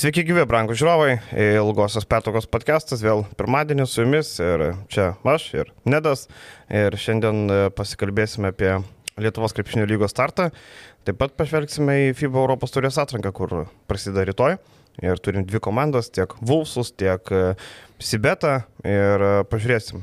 Sveiki gyvi, brangų žiūrovai, ilgosios pertraukos podcastas vėl pirmadienį su jumis ir čia aš ir Nedas. Ir šiandien e, pasikalbėsime apie Lietuvos krepšinio lygos startą, taip pat pažvelgsime į FIBA Europos turės atranką, kur prasideda rytoj. Ir turim dvi komandas, tiek Vulsus, tiek e, Sibeta ir e, pažiūrėsim,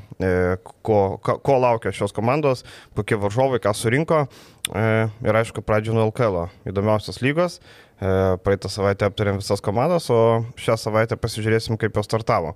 ko, ko, ko laukia šios komandos, kokie varžovai, ką surinko. Ir aišku, pradžio nuo LKL, įdomiausios lygos praeitą savaitę aptarėm visas komandas, o šią savaitę pasižiūrėsim, kaip jos startavo.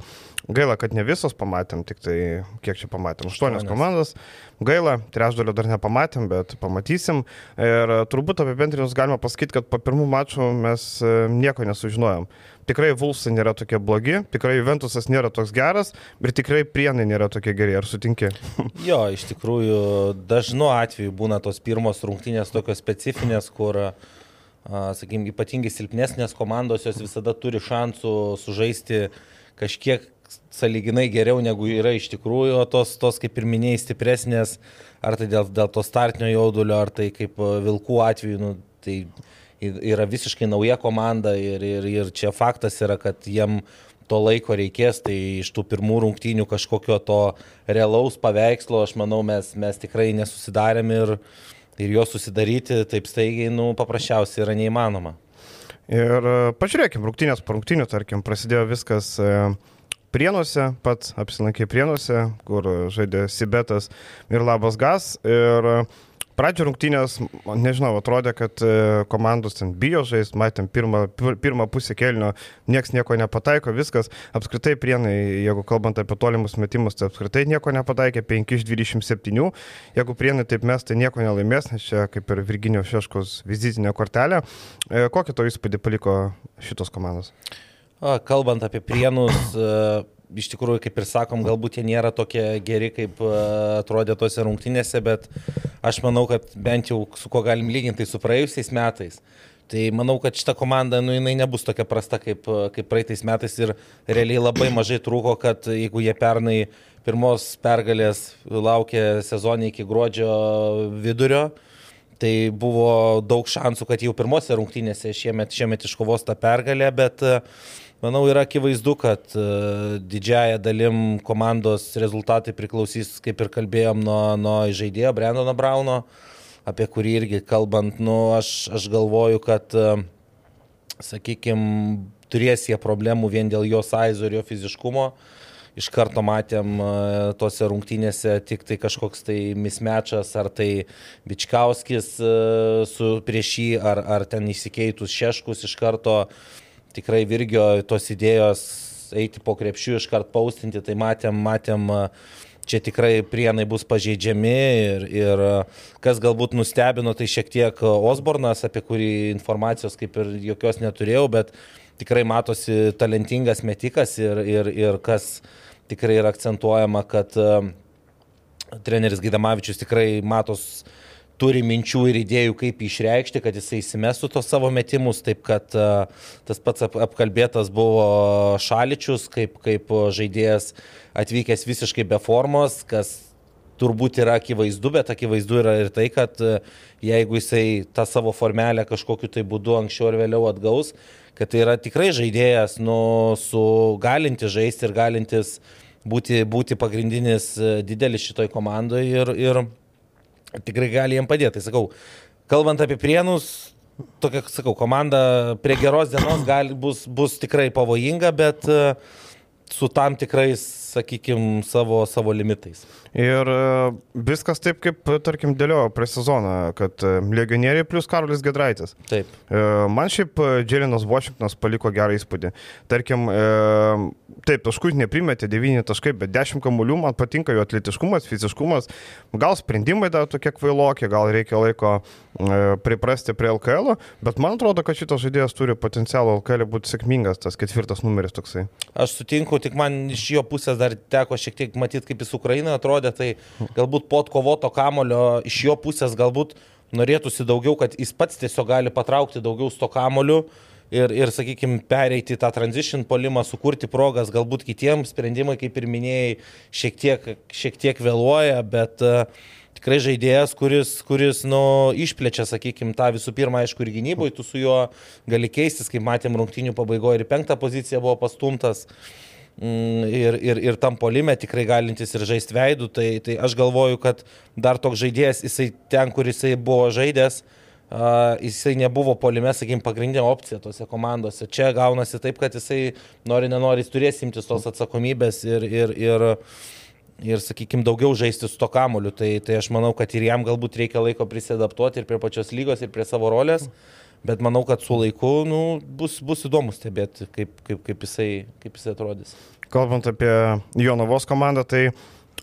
Gaila, kad ne visos pamatėm, tik tai kiek čia pamatėm. Aštuonios komandas. Gaila, trečdalio dar nepamatėm, bet pamatysim. Ir turbūt apibendrinus galima pasakyti, kad po pirmų mačų mes e, nieko nesužinojom. Tikrai Vulsai nėra tokie blogi, tikrai Juventusas nėra toks geras ir tikrai Prienai nėra tokie geri. Ar sutinki? jo, iš tikrųjų, dažnu atveju būna tos pirmos rungtynės tokios specifinės, kur uh, sakykime, ypatingai silpnesnės komandos jos visada turi šansų sužaisti kažkiek saliginai geriau negu yra iš tikrųjų, o tos, tos kaip ir minėjai, stipresnės, ar tai dėl, dėl to startinio jaudulio, ar tai kaip Vilkų atveju, nu, tai yra visiškai nauja komanda ir, ir, ir čia faktas yra, kad jiem to laiko reikės, tai iš tų pirmų rungtynių kažkokio to realaus paveikslo, aš manau, mes, mes tikrai nesusidarėm ir, ir jo susidaryti taip staigiai, nu, paprasčiausiai yra neįmanoma. Ir e, pažiūrėkime, rungtynės po rungtynių, tarkim, prasidėjo viskas e, Prienuose, pats apsilankė Prienuose, kur žaidė Sibetas ir Labas Gas. Ir Pradžio rungtynės, nežinau, atrodė, kad e, komandos ten bijo žaisti, matėm pirmą, pirmą pusę kelnio, nieks nieko nepataiko, viskas. Apskritai prienai, jeigu kalbant apie tolimus metimus, tai apskritai nieko nepataikė, 5 iš 27. Jeigu prienai taip mes, tai nieko nelaimės, nes čia kaip ir Virginijos Šeškos vizitinė kortelė. E, kokį to įspūdį paliko šitos komandos? Kalbant apie prienus, e, iš tikrųjų, kaip ir sakom, galbūt jie nėra tokie geri, kaip e, atrodė tose rungtynėse, bet aš manau, kad bent jau su kuo galim lyginti, tai su praėjusiais metais. Tai manau, kad šita komanda, nu, jinai nebus tokia prasta kaip, kaip praeitais metais ir realiai labai mažai trūko, kad jeigu jie pernai pirmos pergalės laukė sezonį iki gruodžio vidurio, tai buvo daug šansų, kad jau pirmose rungtynėse šiemet, šiemet iškovos tą pergalę, bet Manau, yra akivaizdu, kad uh, didžiaja dalim komandos rezultatai priklausys, kaip ir kalbėjom, nuo, nuo žaidėjo Brendono Brauno, apie kurį irgi kalbant, nu, aš, aš galvoju, kad, e, sakykime, turės jie problemų vien dėl jo saizo ir jo fiziškumo. Iš karto matėm uh, tose rungtynėse tik tai kažkoks tai mismečas, ar tai Bičkauskis su prieš jį, ar, ar ten įsikeitus Šeškus iš karto uh, tikrai Virgio tos idėjos eiti po krepšių iškart paustinti, tai matėm, matėm, čia tikrai prienai bus pažeidžiami ir, ir kas galbūt nustebino, tai šiek tiek Osbornas, apie kurį informacijos kaip ir jokios neturėjau, bet tikrai matosi talentingas metikas ir, ir, ir kas tikrai yra akcentuojama, kad treneris Gaidamavičius tikrai matos turi minčių ir idėjų, kaip išreikšti, kad jisai įsimestų tos savo metimus, taip kad uh, tas pats ap apkalbėtas buvo Šaličius, kaip, kaip žaidėjas atvykęs visiškai be formos, kas turbūt yra akivaizdu, bet akivaizdu yra ir tai, kad jeigu jisai tą savo formelę kažkokiu tai būdu anksčiau ar vėliau atgaus, kad tai yra tikrai žaidėjas, nu, su galintis žaisti ir galintis būti, būti pagrindinis didelis šitoj komandoje ir, ir tikrai gali jiem padėti. Tai sakau, kalbant apie prienus, tokia, sakau, komanda prie geros dienos gali, bus, bus tikrai pavojinga, bet uh, su tam tikrais, sakykime, savo, savo limitais. Ir e, viskas taip, kaip, tarkim, dėliojo prie sezoną, kad e, legionieriai plus Karolis Gedraitis. Taip. E, man šiaip Dželinas Washingtonas paliko gerą įspūdį. Tarkim, taip, taškus neprimetė 9 taškai, bet 10 kamuolių, man patinka jo atletiškumas, fiziškumas. Gal sprendimai dar tokie kvailokie, gal reikia laiko priprasti prie LKL, bet man atrodo, kad šitas žaidėjas turi potencialą LKL būti sėkmingas, tas ketvirtas numeris toksai. Aš sutinku, tik man iš jo pusės dar teko šiek tiek matyti, kaip jis Ukraina atrodė, tai galbūt po atkovoto kamulio iš jo pusės galbūt norėtųsi daugiau, kad jis pats tiesiog gali patraukti daugiau sto kamuolių ir, ir sakykime, pereiti tą transition polimą, sukurti progas, galbūt kitiems sprendimai, kaip ir minėjai, šiek tiek, šiek tiek vėluoja, bet tikrai žaidėjas, kuris, kuris nu, išplečia, sakykime, tą visų pirma, aišku, ir gynyboje, tu su juo gali keistis, kaip matėm rungtinių pabaigoje ir penktą poziciją buvo pastumtas. Mm, ir, ir, ir tam polime tikrai galintis ir žaisti veidų, tai, tai aš galvoju, kad dar toks žaidėjas, jisai ten, kur jisai buvo žaidęs, uh, jisai nebuvo polime, sakykime, pagrindinė opcija tose komandose. Čia gaunasi taip, kad jisai nori, nenori, jis turės imtis tos atsakomybės ir, ir, ir, ir sakykime, daugiau žaisti su to kamoliu. Tai, tai aš manau, kad ir jam galbūt reikia laiko prisidaptuoti ir prie pačios lygos, ir prie savo rolės. Bet manau, kad su laiku nu, bus, bus įdomu stebėti, kaip, kaip, kaip, jisai, kaip jisai atrodys. Kalbant apie Jonavos komandą, tai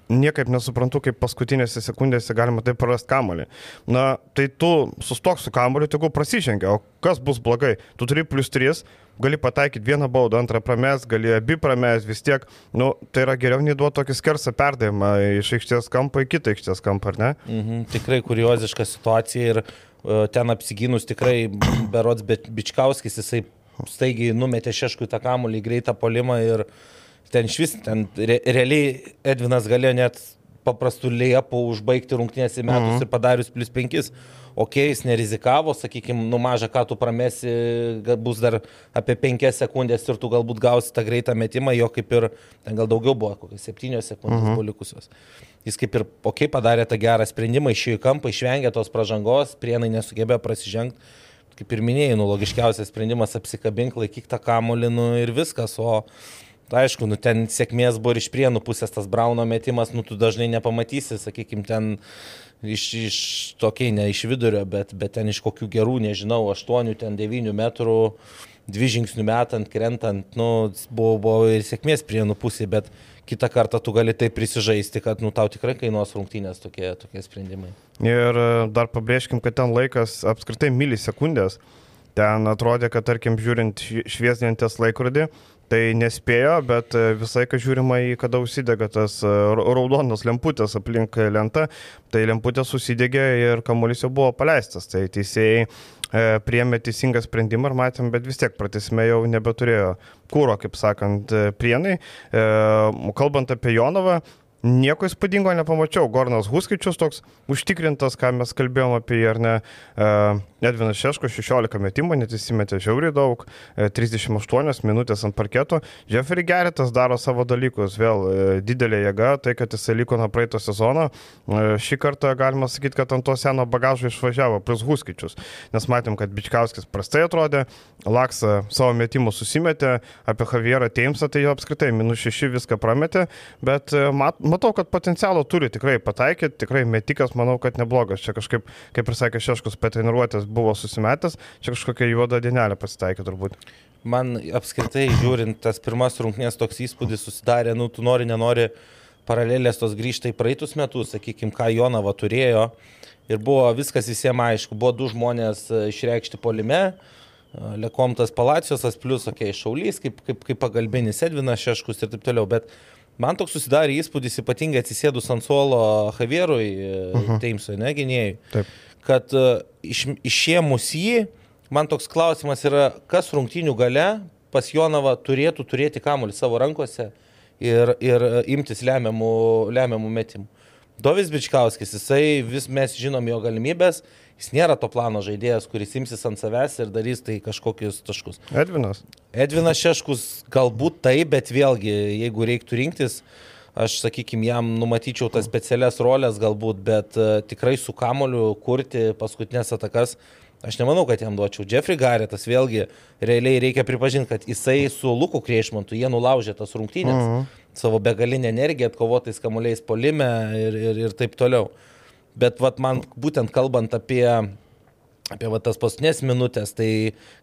niekaip nesuprantu, kaip paskutinėse sekundėse galima taip prarasti kamolį. Na, tai tu sustok su kamoliu, tegu prasižengia, o kas bus blogai? Tu turi plus 3, gali pataikyti vieną baudą, antrą pramės, gali abi pramės, vis tiek, nu, tai yra geriau nei duoti tokį skersą perdavimą iš aikštės kampo į kitą aikštės kampą, ar ne? Mhm, tikrai kurioziška situacija ir ten apsigynus tikrai Berots Bičkauskis, jisai staigiai numetė šeškų tą kamolį, greitą polimą ir ten iš vis, ten re, realiai Edvinas galėjo net paprastų lėjapų užbaigti rungtynės į metus -hmm. ir padarius plus 5. Ok, jis nerizikavo, sakykime, nu mažą ką tu pramesi, bus dar apie 5 sekundės ir tu galbūt gausi tą greitą metimą, jo kaip ir, ten gal daugiau buvo, kokios 7 sekundės -hmm. buvo likusios. Jis kaip ir, ok, padarė tą gerą sprendimą, išėjo į kampą, išvengė tos pažangos, prienai nesugebėjo prasižengti. Kaip ir minėjai, nu, logiškiausias sprendimas apsikabink, laikyk tą kamolį nu, ir viskas, o Aišku, nu, ten sėkmės buvo ir iš prienų pusės tas Brauno metimas, nu, tu dažnai nepamatysi, sakykime, ten iš, iš tokiai, ne iš vidurio, bet, bet ten iš kokių gerų, nežinau, 8, ten 9 metrų, dvi žingsnių metant, krentant, nu, buvo, buvo ir sėkmės prienų pusė, bet kitą kartą tu gali taip prisižaisti, kad nu, tau tikrai kainuos rungtynės tokie, tokie sprendimai. Ir e, dar pabrėžkim, kad ten laikas apskritai milisekundės. Ten atrodė, kad tarkim žiūrint šviesdintis laikrodį, Tai nespėjo, bet e, visai, kai žiūrima į kada užsidega tas e, raudonas lemputės aplink lentą, tai lemputė susidegė ir kamuolys jau buvo paleistas. Tai teisėjai priemė teisingą sprendimą ir matėm, bet vis tiek pratesime jau nebeturėjo kūro, kaip sakant, prienai. Kalbant apie Jonovą, Nieko įspūdingo nepamačiau. Gornas Huskičius toks užtikrintas, ką mes kalbėjom apie jį, ar ne. Uh, Edvinas Šeško 16 metimų, net įsimetė žiauriai daug, 38 e, minutės ant parketo. Jeffrey Geritas daro savo dalykus, vėl e, didelė jėga, tai kad jisai liko nuo praeito sezono. Šį kartą galima sakyti, kad ant to seno bagažo išvažiavo, plus Huskičius. Nes matėm, kad Bičkauskis prastai atrodė, Laksa savo metimų susimetė, apie Javierą Teimsą tai jo apskritai minus 6 viską prametė, bet mat, matau, kad potencialo turi tikrai pataikyti, tikrai metikas, manau, kad neblogas. Čia kažkaip, kaip ir sakė Šeškus, petreniruotės buvo susimetęs, čia kažkokia juoda dienelė pasitaikė turbūt. Man apskritai žiūrint tas pirmas rungtynės toks įspūdis susidarė, nu tu nori, nenori paralelės tos grįžta į praeitus metus, sakykime, ką Jonava turėjo. Ir buvo viskas visiems aišku, buvo du žmonės e, išreikšti polime, e, Lekomtas Palacijosas, plus, okei, okay, Šaulys, kaip, kaip, kaip pagalbinis Edvinas Šeškus ir taip toliau, bet Man toks susidarė įspūdis, ypatingai atsisėdus ant suolo Javierui, uh mhm. -huh. Teimsui, ne, gynėjui, Taip. Kad uh, iš, išėmus jį, man toks klausimas yra, kas rungtinių gale pas Jonavą turėtų turėti kamuolį savo rankose ir, ir e, imtis lemiamų, lemiamų metimų. Dovis Bičkauskis, jisai vis mes žinom jo galimybės, jis nėra to plano žaidėjas, kuris imsis ant savęs ir darys tai kažkokius taškus. Edvinas. Edvinas Šeškus galbūt tai, bet vėlgi, jeigu reiktų rinktis, aš, sakykime, jam numatyčiau tas specialias rolės galbūt, bet uh, tikrai su kamoliu kurti paskutinės atakas Aš nemanau, kad jam duočiau. Jeffrey Garretas vėlgi realiai reikia pripažinti, kad jisai su Luku Kriešmantu, jie nulaužė tas rungtynės. Uh mhm. -huh savo begalinę energiją, atkovotais kamuoliais polime ir, ir, ir taip toliau. Bet vat, man būtent kalbant apie, apie vat, tas paskutinės minutės, tai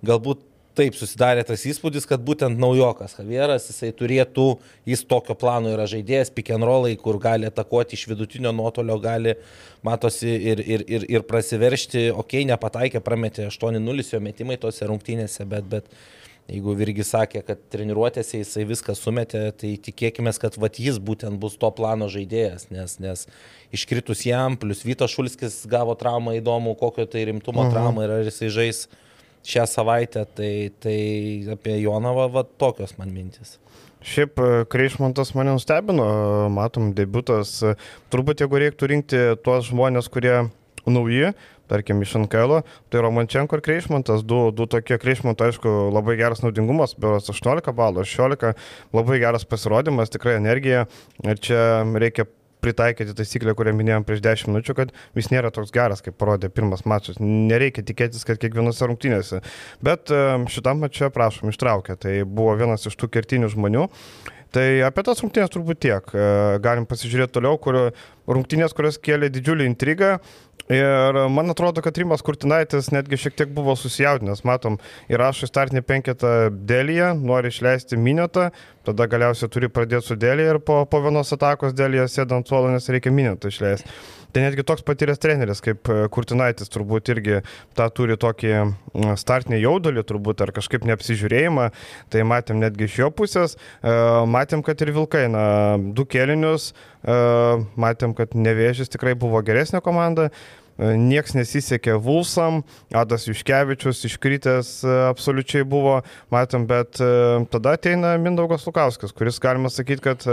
galbūt taip susidarė tas įspūdis, kad būtent naujokas Javieras, jisai turėtų, jis tokio plano yra žaidėjas, pick and rollai, kur gali atakuoti iš vidutinio nuotolio, gali, matosi, ir, ir, ir, ir prasiveršti, okei, okay, nepataikė, prametė 8-0 jo metimai tose rungtynėse, bet, bet Jeigu Virgi sakė, kad treniruotėse jisai viską sumetė, tai tikėkime, kad vat, jis būtent bus to plano žaidėjas, nes, nes iškritus jam, plus Vyto Šulskis gavo traumą įdomu, kokio tai rimtumo uh mhm. traumą ir ar jisai žais šią savaitę, tai, tai apie Jonavą va, tokios man mintis. Šiaip e, Kreišmontas mane nustebino, matom, debutas. Turbūt jeigu reiktų rinkti tuos žmonės, kurie nauji, tarkim, iš NKL, tai Romančenko ir Kreišmontas, du, du tokie Kreišmonto, aišku, labai geras naudingumas, beras 18 balų, 16, labai geras pasirodymas, tikrai energija. Ir čia reikia pritaikyti taisyklę, kurią minėjom prieš 10 minučių, kad jis nėra toks geras, kaip parodė pirmas mačas. Nereikia tikėtis, kad kiekvienose rungtynėse. Bet šitam mačiu, prašom, ištraukė. Tai buvo vienas iš tų kertinių žmonių. Tai apie tas rungtynės turbūt tiek. Galim pasižiūrėti toliau, kur rungtynės, kurios kėlė didžiulį intrigą. Ir man atrodo, kad Rimas Kurtinaitis netgi šiek tiek buvo susijaudinęs. Matom, įrašo startinį penketą dėlyje, nori išleisti minetą, tada galiausiai turi pradėti su dėlyje ir po, po vienos atakos dėlyje sėdant suolo, nes reikia minetą išleisti. Tai netgi toks patyręs treneris kaip e, Kurtinaitis turbūt irgi tą turi tokį startinį jaudulį turbūt ar kažkaip neapsižiūrėjimą. Tai matėm netgi iš jo pusės. E, matėm, kad ir Vilkai, na, du kelinius, matėm, kad Nevėžis tikrai buvo geresnė komanda. Niekas nesisekė Vulsam, Adas Juškevičius iškritęs absoliučiai buvo, matom, bet tada ateina Mindaugas Lukauskas, kuris galima sakyti, kad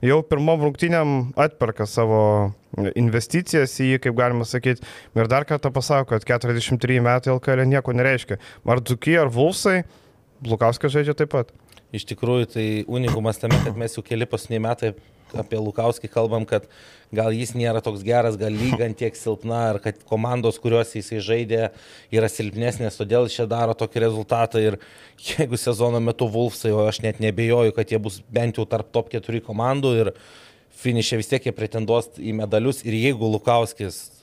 jau pirmom rungtynėm atperka savo investicijas į jį, kaip galima sakyti. Ir dar kartą pasako, kad 43 metai LKL nieko nereiškia. Ar Dzuki, ar Vulsai, Lukauskas žaidžia taip pat. Iš tikrųjų, tai unikumas tame, kad mes jau keli paskutiniai metai apie Lukauskį kalbam, kad gal jis nėra toks geras, gal lygant tiek silpna, ar kad komandos, kuriuos jisai žaidė, yra silpnesnės, todėl šie daro tokį rezultatą. Ir jeigu sezono metu Vulfsai, o aš net nebejoju, kad jie bus bent jau tarp top 4 komandų ir finišė vis tiek jie pretenduos į medalius ir jeigu Lukauskis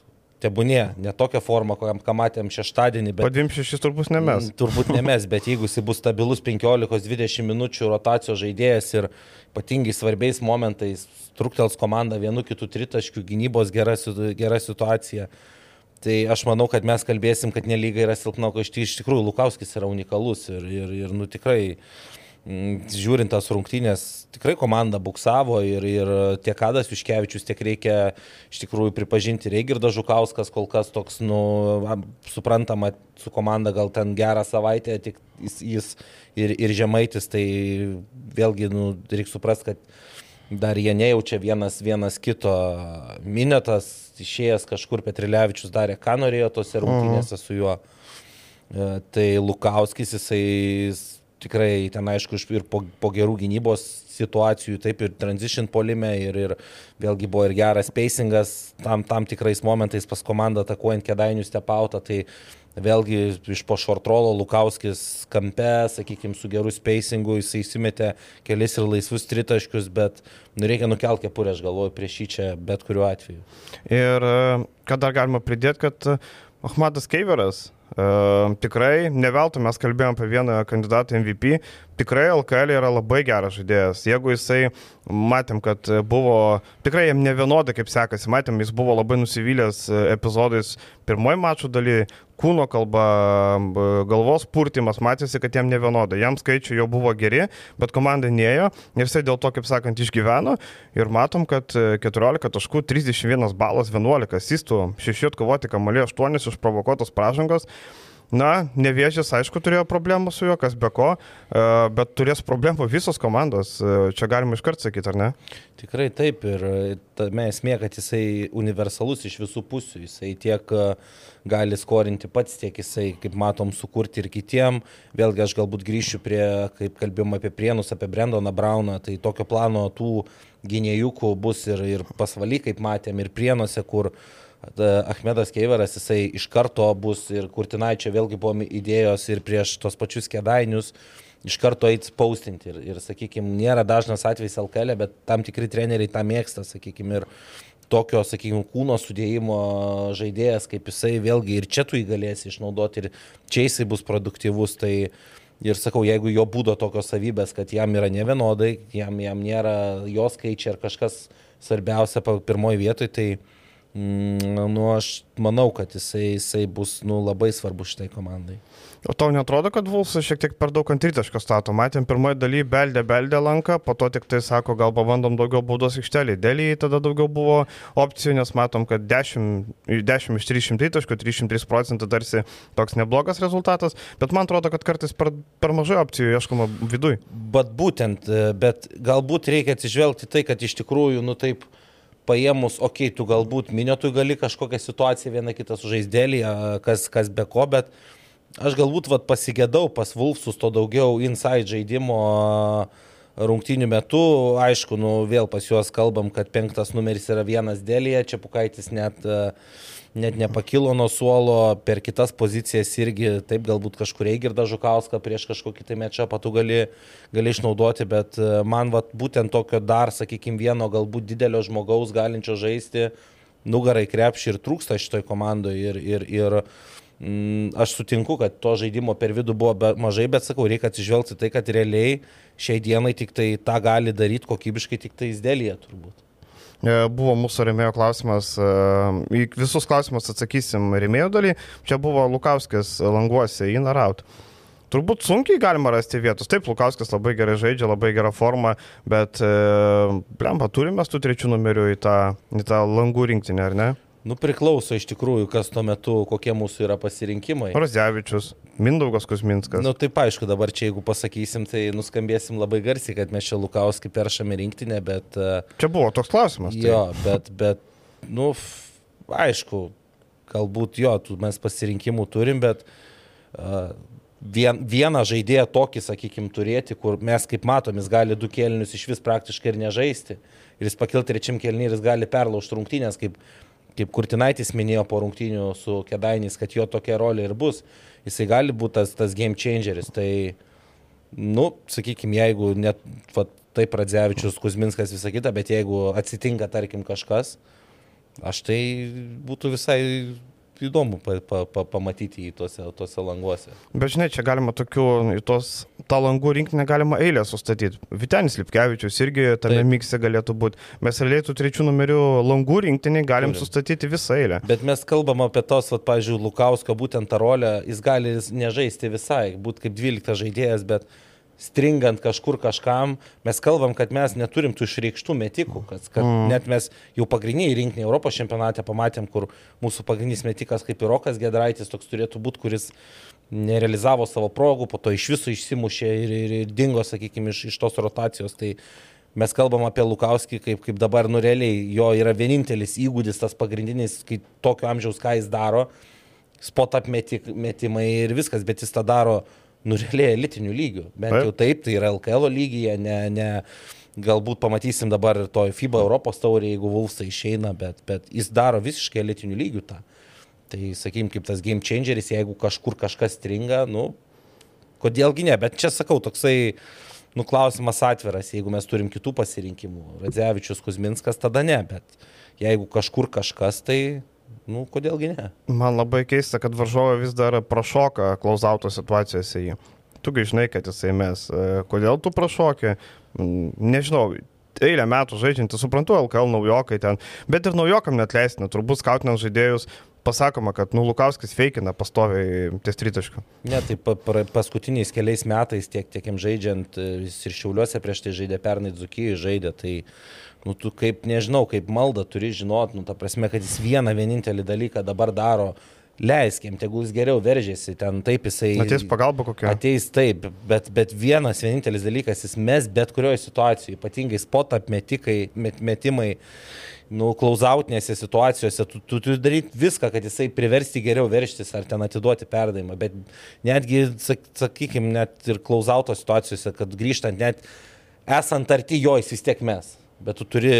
tebūnė, ne tokia forma, ką matėm šeštadienį, bet... Po 26 turbūt ne mes. Turbūt ne mes, bet jeigu jis bus stabilus 15-20 minučių rotacijos žaidėjas ir ypatingai svarbiais momentais truktels komanda vienu kitų tritaškių, gynybos gera, gera situacija, tai aš manau, kad mes kalbėsim, kad nelyga yra silpna, o iš tikrųjų Lukauskis yra unikalus ir, ir, ir nu tikrai Mm, žiūrint tas rungtynės, tikrai komanda buksavo ir, ir tiek Adas Juškevičius, tiek reikia iš tikrųjų pripažinti, Reigirdas Žukauskas kol kas toks, nu, suprantama, su komanda gal ten gerą savaitę, tik jis, jis ir, ir žemaitis, tai vėlgi, nu, reikia suprasti, kad dar jie nejaučia vienas, vienas kito. Minėtas išėjęs kažkur Petrilevičius darė, ką norėjo tose rungtynėse su juo. E, tai Lukauskis, jisai tikrai ten aišku ir po, po gerų gynybos situacijų, taip ir transition polime ir, ir vėlgi buvo ir geras pacingas tam, tam tikrais momentais pas komandą atakuojant kėdainių stepautą, tai vėlgi iš po šortrolo Lukauskis kampe, sakykime, su geru pacingu jisai įsimetė kelis ir laisvus tritaškius, bet nu, reikia nukelti kepurę, aš galvoju, prieš jį čia bet kuriuo atveju. Ir e, ką dar galima pridėti, kad Ahmadas Keiveras tikrai, ne veltui mes kalbėjome apie vieną kandidatą MVP, tikrai LKL yra labai geras žaidėjas. Jeigu jisai, matėm, kad buvo, tikrai jam ne vienodai kaip sekasi, matėm, jis buvo labai nusivylęs epizodais pirmoji mačo daly, kūno kalba, galvos purtimas, matėsi, kad jam ne vienodai. Jam skaičiai jau buvo geri, bet komanda neėjo ir jisai dėl to, kaip sakant, išgyveno ir matom, kad 14 taškų, 31 balas, 11 asistų, 6 atkovoti kamalį, 8 išprovokuotos pražangos. Na, nevėžės, aišku, turėjo problemų su juo, kas be ko, e, bet turės problemų visos komandos. E, čia galima iškart sakyti, ar ne? Tikrai taip ir tame esmė, kad jisai universalus iš visų pusių. Jisai tiek e, gali skorinti pats, tiek jisai, kaip matom, sukurti ir kitiem. Vėlgi aš galbūt grįšiu prie, kaip kalbėjom apie Prienus, apie Brendoną Brauną, tai tokio plano tų gynėjukų bus ir, ir pasvaly, kaip matėm, ir Prienuose, kur uh, Ahmedas Keiveras, jisai iš karto bus ir Kurtinaičio vėlgi buvo idėjos ir prieš tos pačius kėdainius iš karto eiti spaustinti. Ir, ir sakykime, nėra dažnas atvejis LKL, bet tam tikri treneriai tą mėgsta, sakykime, ir tokio, sakykime, kūno sudėjimo žaidėjas, kaip jisai vėlgi ir čia tu jį galėsi išnaudoti ir čia jisai bus produktyvus. Tai ir sakau, jeigu jo būdo tokios savybės, kad jam yra nevienodai, jam, jam nėra jo skaičiai ar kažkas svarbiausia pirmoji vietoje, tai nu, aš manau, kad jisai, jisai bus nu, labai svarbus šitai komandai. O tau netrodo, kad Vulsas šiek tiek per daug antritaško stato? Matėm pirmoji daly beldė, beldė lanką, po to tik tai sako, gal pabandom daugiau baudos aikštelį. Dėlį tada daugiau buvo opcijų, nes matom, kad 10, 10 iš 300 taškų, 303 procentų tarsi toks neblogas rezultatas, bet man atrodo, kad kartais per, per mažai opcijų ieškoma viduj. Bet būtent, bet galbūt reikia atsižvelgti tai, kad iš tikrųjų, nu taip, paėmus, okei, okay, tu galbūt minėtų gali kažkokią situaciją vieną kitą sužaisdėlį, kas, kas be ko, bet aš galbūt vat, pasigėdau pas Vulfsus to daugiau inside žaidimo rungtynių metu. Aišku, nu, vėl pas juos kalbam, kad penktas numeris yra vienas dėlėje, čia Pukaitis net, net nepakilo nuo suolo, per kitas pozicijas irgi taip galbūt kažkur Eigirda Žukauską prieš kažkokį tai mečą patų gali, gali išnaudoti, bet man vat, būtent tokio dar, sakykime, vieno galbūt didelio žmogaus galinčio žaisti nugarai krepšį ir trūksta šitoj komandoje ir, ir, ir Mm, aš sutinku, kad to žaidimo per vidų buvo be, mažai, bet sakau, reikia atsižvelgti tai, kad realiai šiai dienai tik tai tą gali daryti kokybiškai tik tai įsdėlyje turbūt. E, buvo mūsų remėjo klausimas, e, į visus klausimus atsakysim remėjo dalį. Čia buvo Lukauskis languose, in ar out. Turbūt sunkiai galima rasti vietos. Taip, Lukauskas labai gerai žaidžia, labai gerą formą, bet, e, blemba, turime tų trečių numerių į tą, į tą langų rinktinę, ar ne? Nu, priklauso iš tikrųjų, kas tuo metu, kokie mūsų yra pasirinkimai. Rozdevičius, Mindaugas Kusminskas. Nu, taip aišku, dabar čia jeigu pasakysim, tai nuskambėsim labai garsiai, kad mes čia Lukauskį peršame rinktinę, bet... E, čia buvo toks klausimas. Tai. Jo, bet, bet, nu, aišku, galbūt jo, mes pasirinkimų turim, bet uh, vien, vieną žaidėją tokį, sakykime, turėti, kur mes, kaip matom, jis gali du kėlinius iš vis praktiškai ir nežaisti. Ir jis pakilti trečiam kėlinį ir jis gali perlaužti rungtynės, kaip kaip Kurtinaitis minėjo po rungtynių su Kedainys, kad jo tokia rolė ir bus, jisai gali būti tas, tas game changeris. Tai, nu, sakykime, jeigu net va, taip Radzevičius, Kuzminskas visą kitą, bet jeigu atsitinka, tarkim, kažkas, aš tai būtų visai įdomu pa, pa, pa, pamatyti jį tuose, tuose languose. Bet žinai, čia galima tokių, tos, tą langų rinkinį galima eilę sustatyti. Vitenis Lipkevičius irgi tame mikse galėtų būti. Mes realiai tų trečių numerių langų rinkinį galim Turim. sustatyti visą eilę. Bet mes kalbam apie tos, va, pavyzdžiui, Lukausko būtent tą rolę, jis gali nežaisti visai, būti kaip 12 žaidėjas, bet stringant kažkur kažkam, mes kalbam, kad mes neturim tų išreikštų metikų, kad, kad mm. net mes jau pagrindiniai rinkiniai Europos čempionate pamatėm, kur mūsų pagrindinis metikas kaip ir Rokas Gedraitis toks turėtų būti, kuris nerealizavo savo progų, po to iš viso išsimušė ir, ir, ir dingo, sakykime, iš, iš tos rotacijos. Tai mes kalbam apie Lukauskį, kaip, kaip dabar nurealiai jo yra vienintelis įgūdis, tas pagrindinis, kai tokio amžiaus ką jis daro, spot apmetimai ir viskas, bet jis tą daro nu, realiai elitinių lygių. Bent taip. jau taip, tai yra LKL lygyje, ne, ne, galbūt pamatysim dabar ir to FIBA Europos taurė, jeigu Vulfsai išeina, bet, bet jis daro visiškai elitinių lygių tą. Tai sakykim, kaip tas game changeris, jeigu kažkur kažkas stringa, nu, kodėlgi ne, bet čia sakau, toksai, nu, klausimas atviras, jeigu mes turim kitų pasirinkimų. Radzevičius, Kuzminskas, tada ne, bet jeigu kažkur kažkas, tai nu, kodėlgi ne? Man labai keista, kad varžovai vis dar prašoka klausauto situacijose jį. Tugi žinai, kad jisai mes. E, kodėl tu prašokė? Mm, nežinau, eilę metų žaidžiantį, suprantu, LKL naujokai ten, bet ir naujokam net leistina, turbūt skautinant žaidėjus pasakoma, kad nu, Lukauskis feikina pastoviai ties tritaškių. Ne, tai pa, pa, paskutiniais keliais metais tiek, tiek jam žaidžiant, e, jis ir Šiauliuose prieš tai žaidė, pernai Dzukijai žaidė, tai nu, tu kaip, nežinau, kaip malda turi žinot, nu, ta prasme, kad jis vieną vienintelį dalyką dabar daro, leiskim, tegul jis geriau veržėsi, ten taip jisai... Ateis pagalba kokia. Ateis taip, bet, bet vienas vienintelis dalykas, jis mes bet kurioje situacijoje, ypatingai spot apmetikai, met, metimai, nu, klausautinėse situacijose, tu, tu turi daryti viską, kad jisai priversti geriau verštis ar ten atiduoti perdavimą, bet netgi, sak, sakykime, net ir klausauto situacijose, kad grįžtant net esant arti jo, jis vis tiek mes bet tu turi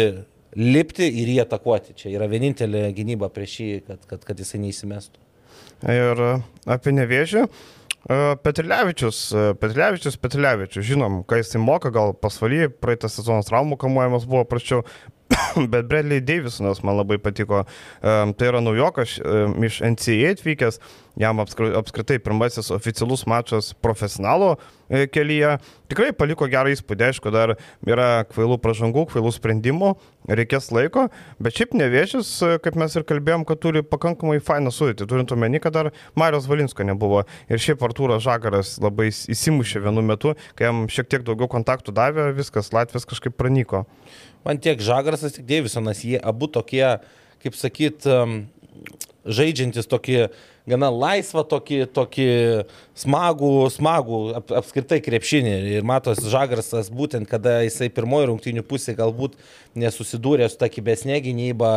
lipti ir jį atakuoti. Čia yra vienintelė gynyba prieš jį, kad, kad, kad jisai neįsimestų. Ir e, apie nevėžį. E, Petrilevičius, e, Petrilevičius, Petrilevičius, žinom, ką jisai moka, gal pasvaly, praeitą sezoną traumų kamuojamas buvo prašiau, bet Bradley Davisonas man labai patiko. Tai yra naujokas iš NCA atvykęs, jam apskritai pirmasis oficialus mačas profesionalo e, kelyje. Tikrai paliko gerą įspūdį, aišku, dar yra kvailų pažangų, kvailų sprendimų, reikės laiko, bet šiaip nevėžys, e, kaip mes ir kalbėjom, kad turi pakankamai fainą sudėtį, turint omeny, kad dar Marijos Valinsko nebuvo. Ir šiaip Artūras Žagaras labai įsimušė vienu metu, kai jam šiek tiek daugiau kontaktų davė, viskas Latvijas kažkaip pranyko. Man tiek Žagaras, tiek Deivisonas, jie abu tokie, kaip sakyt, žaidžiantis tokį gana laisvą, tokį, tokį smagų, smagų ap, apskritai krepšinį. Ir matos Žagarsas būtent, kada jisai pirmoji rungtinių pusė galbūt nesusidūrė su ta kibesnė gynyba,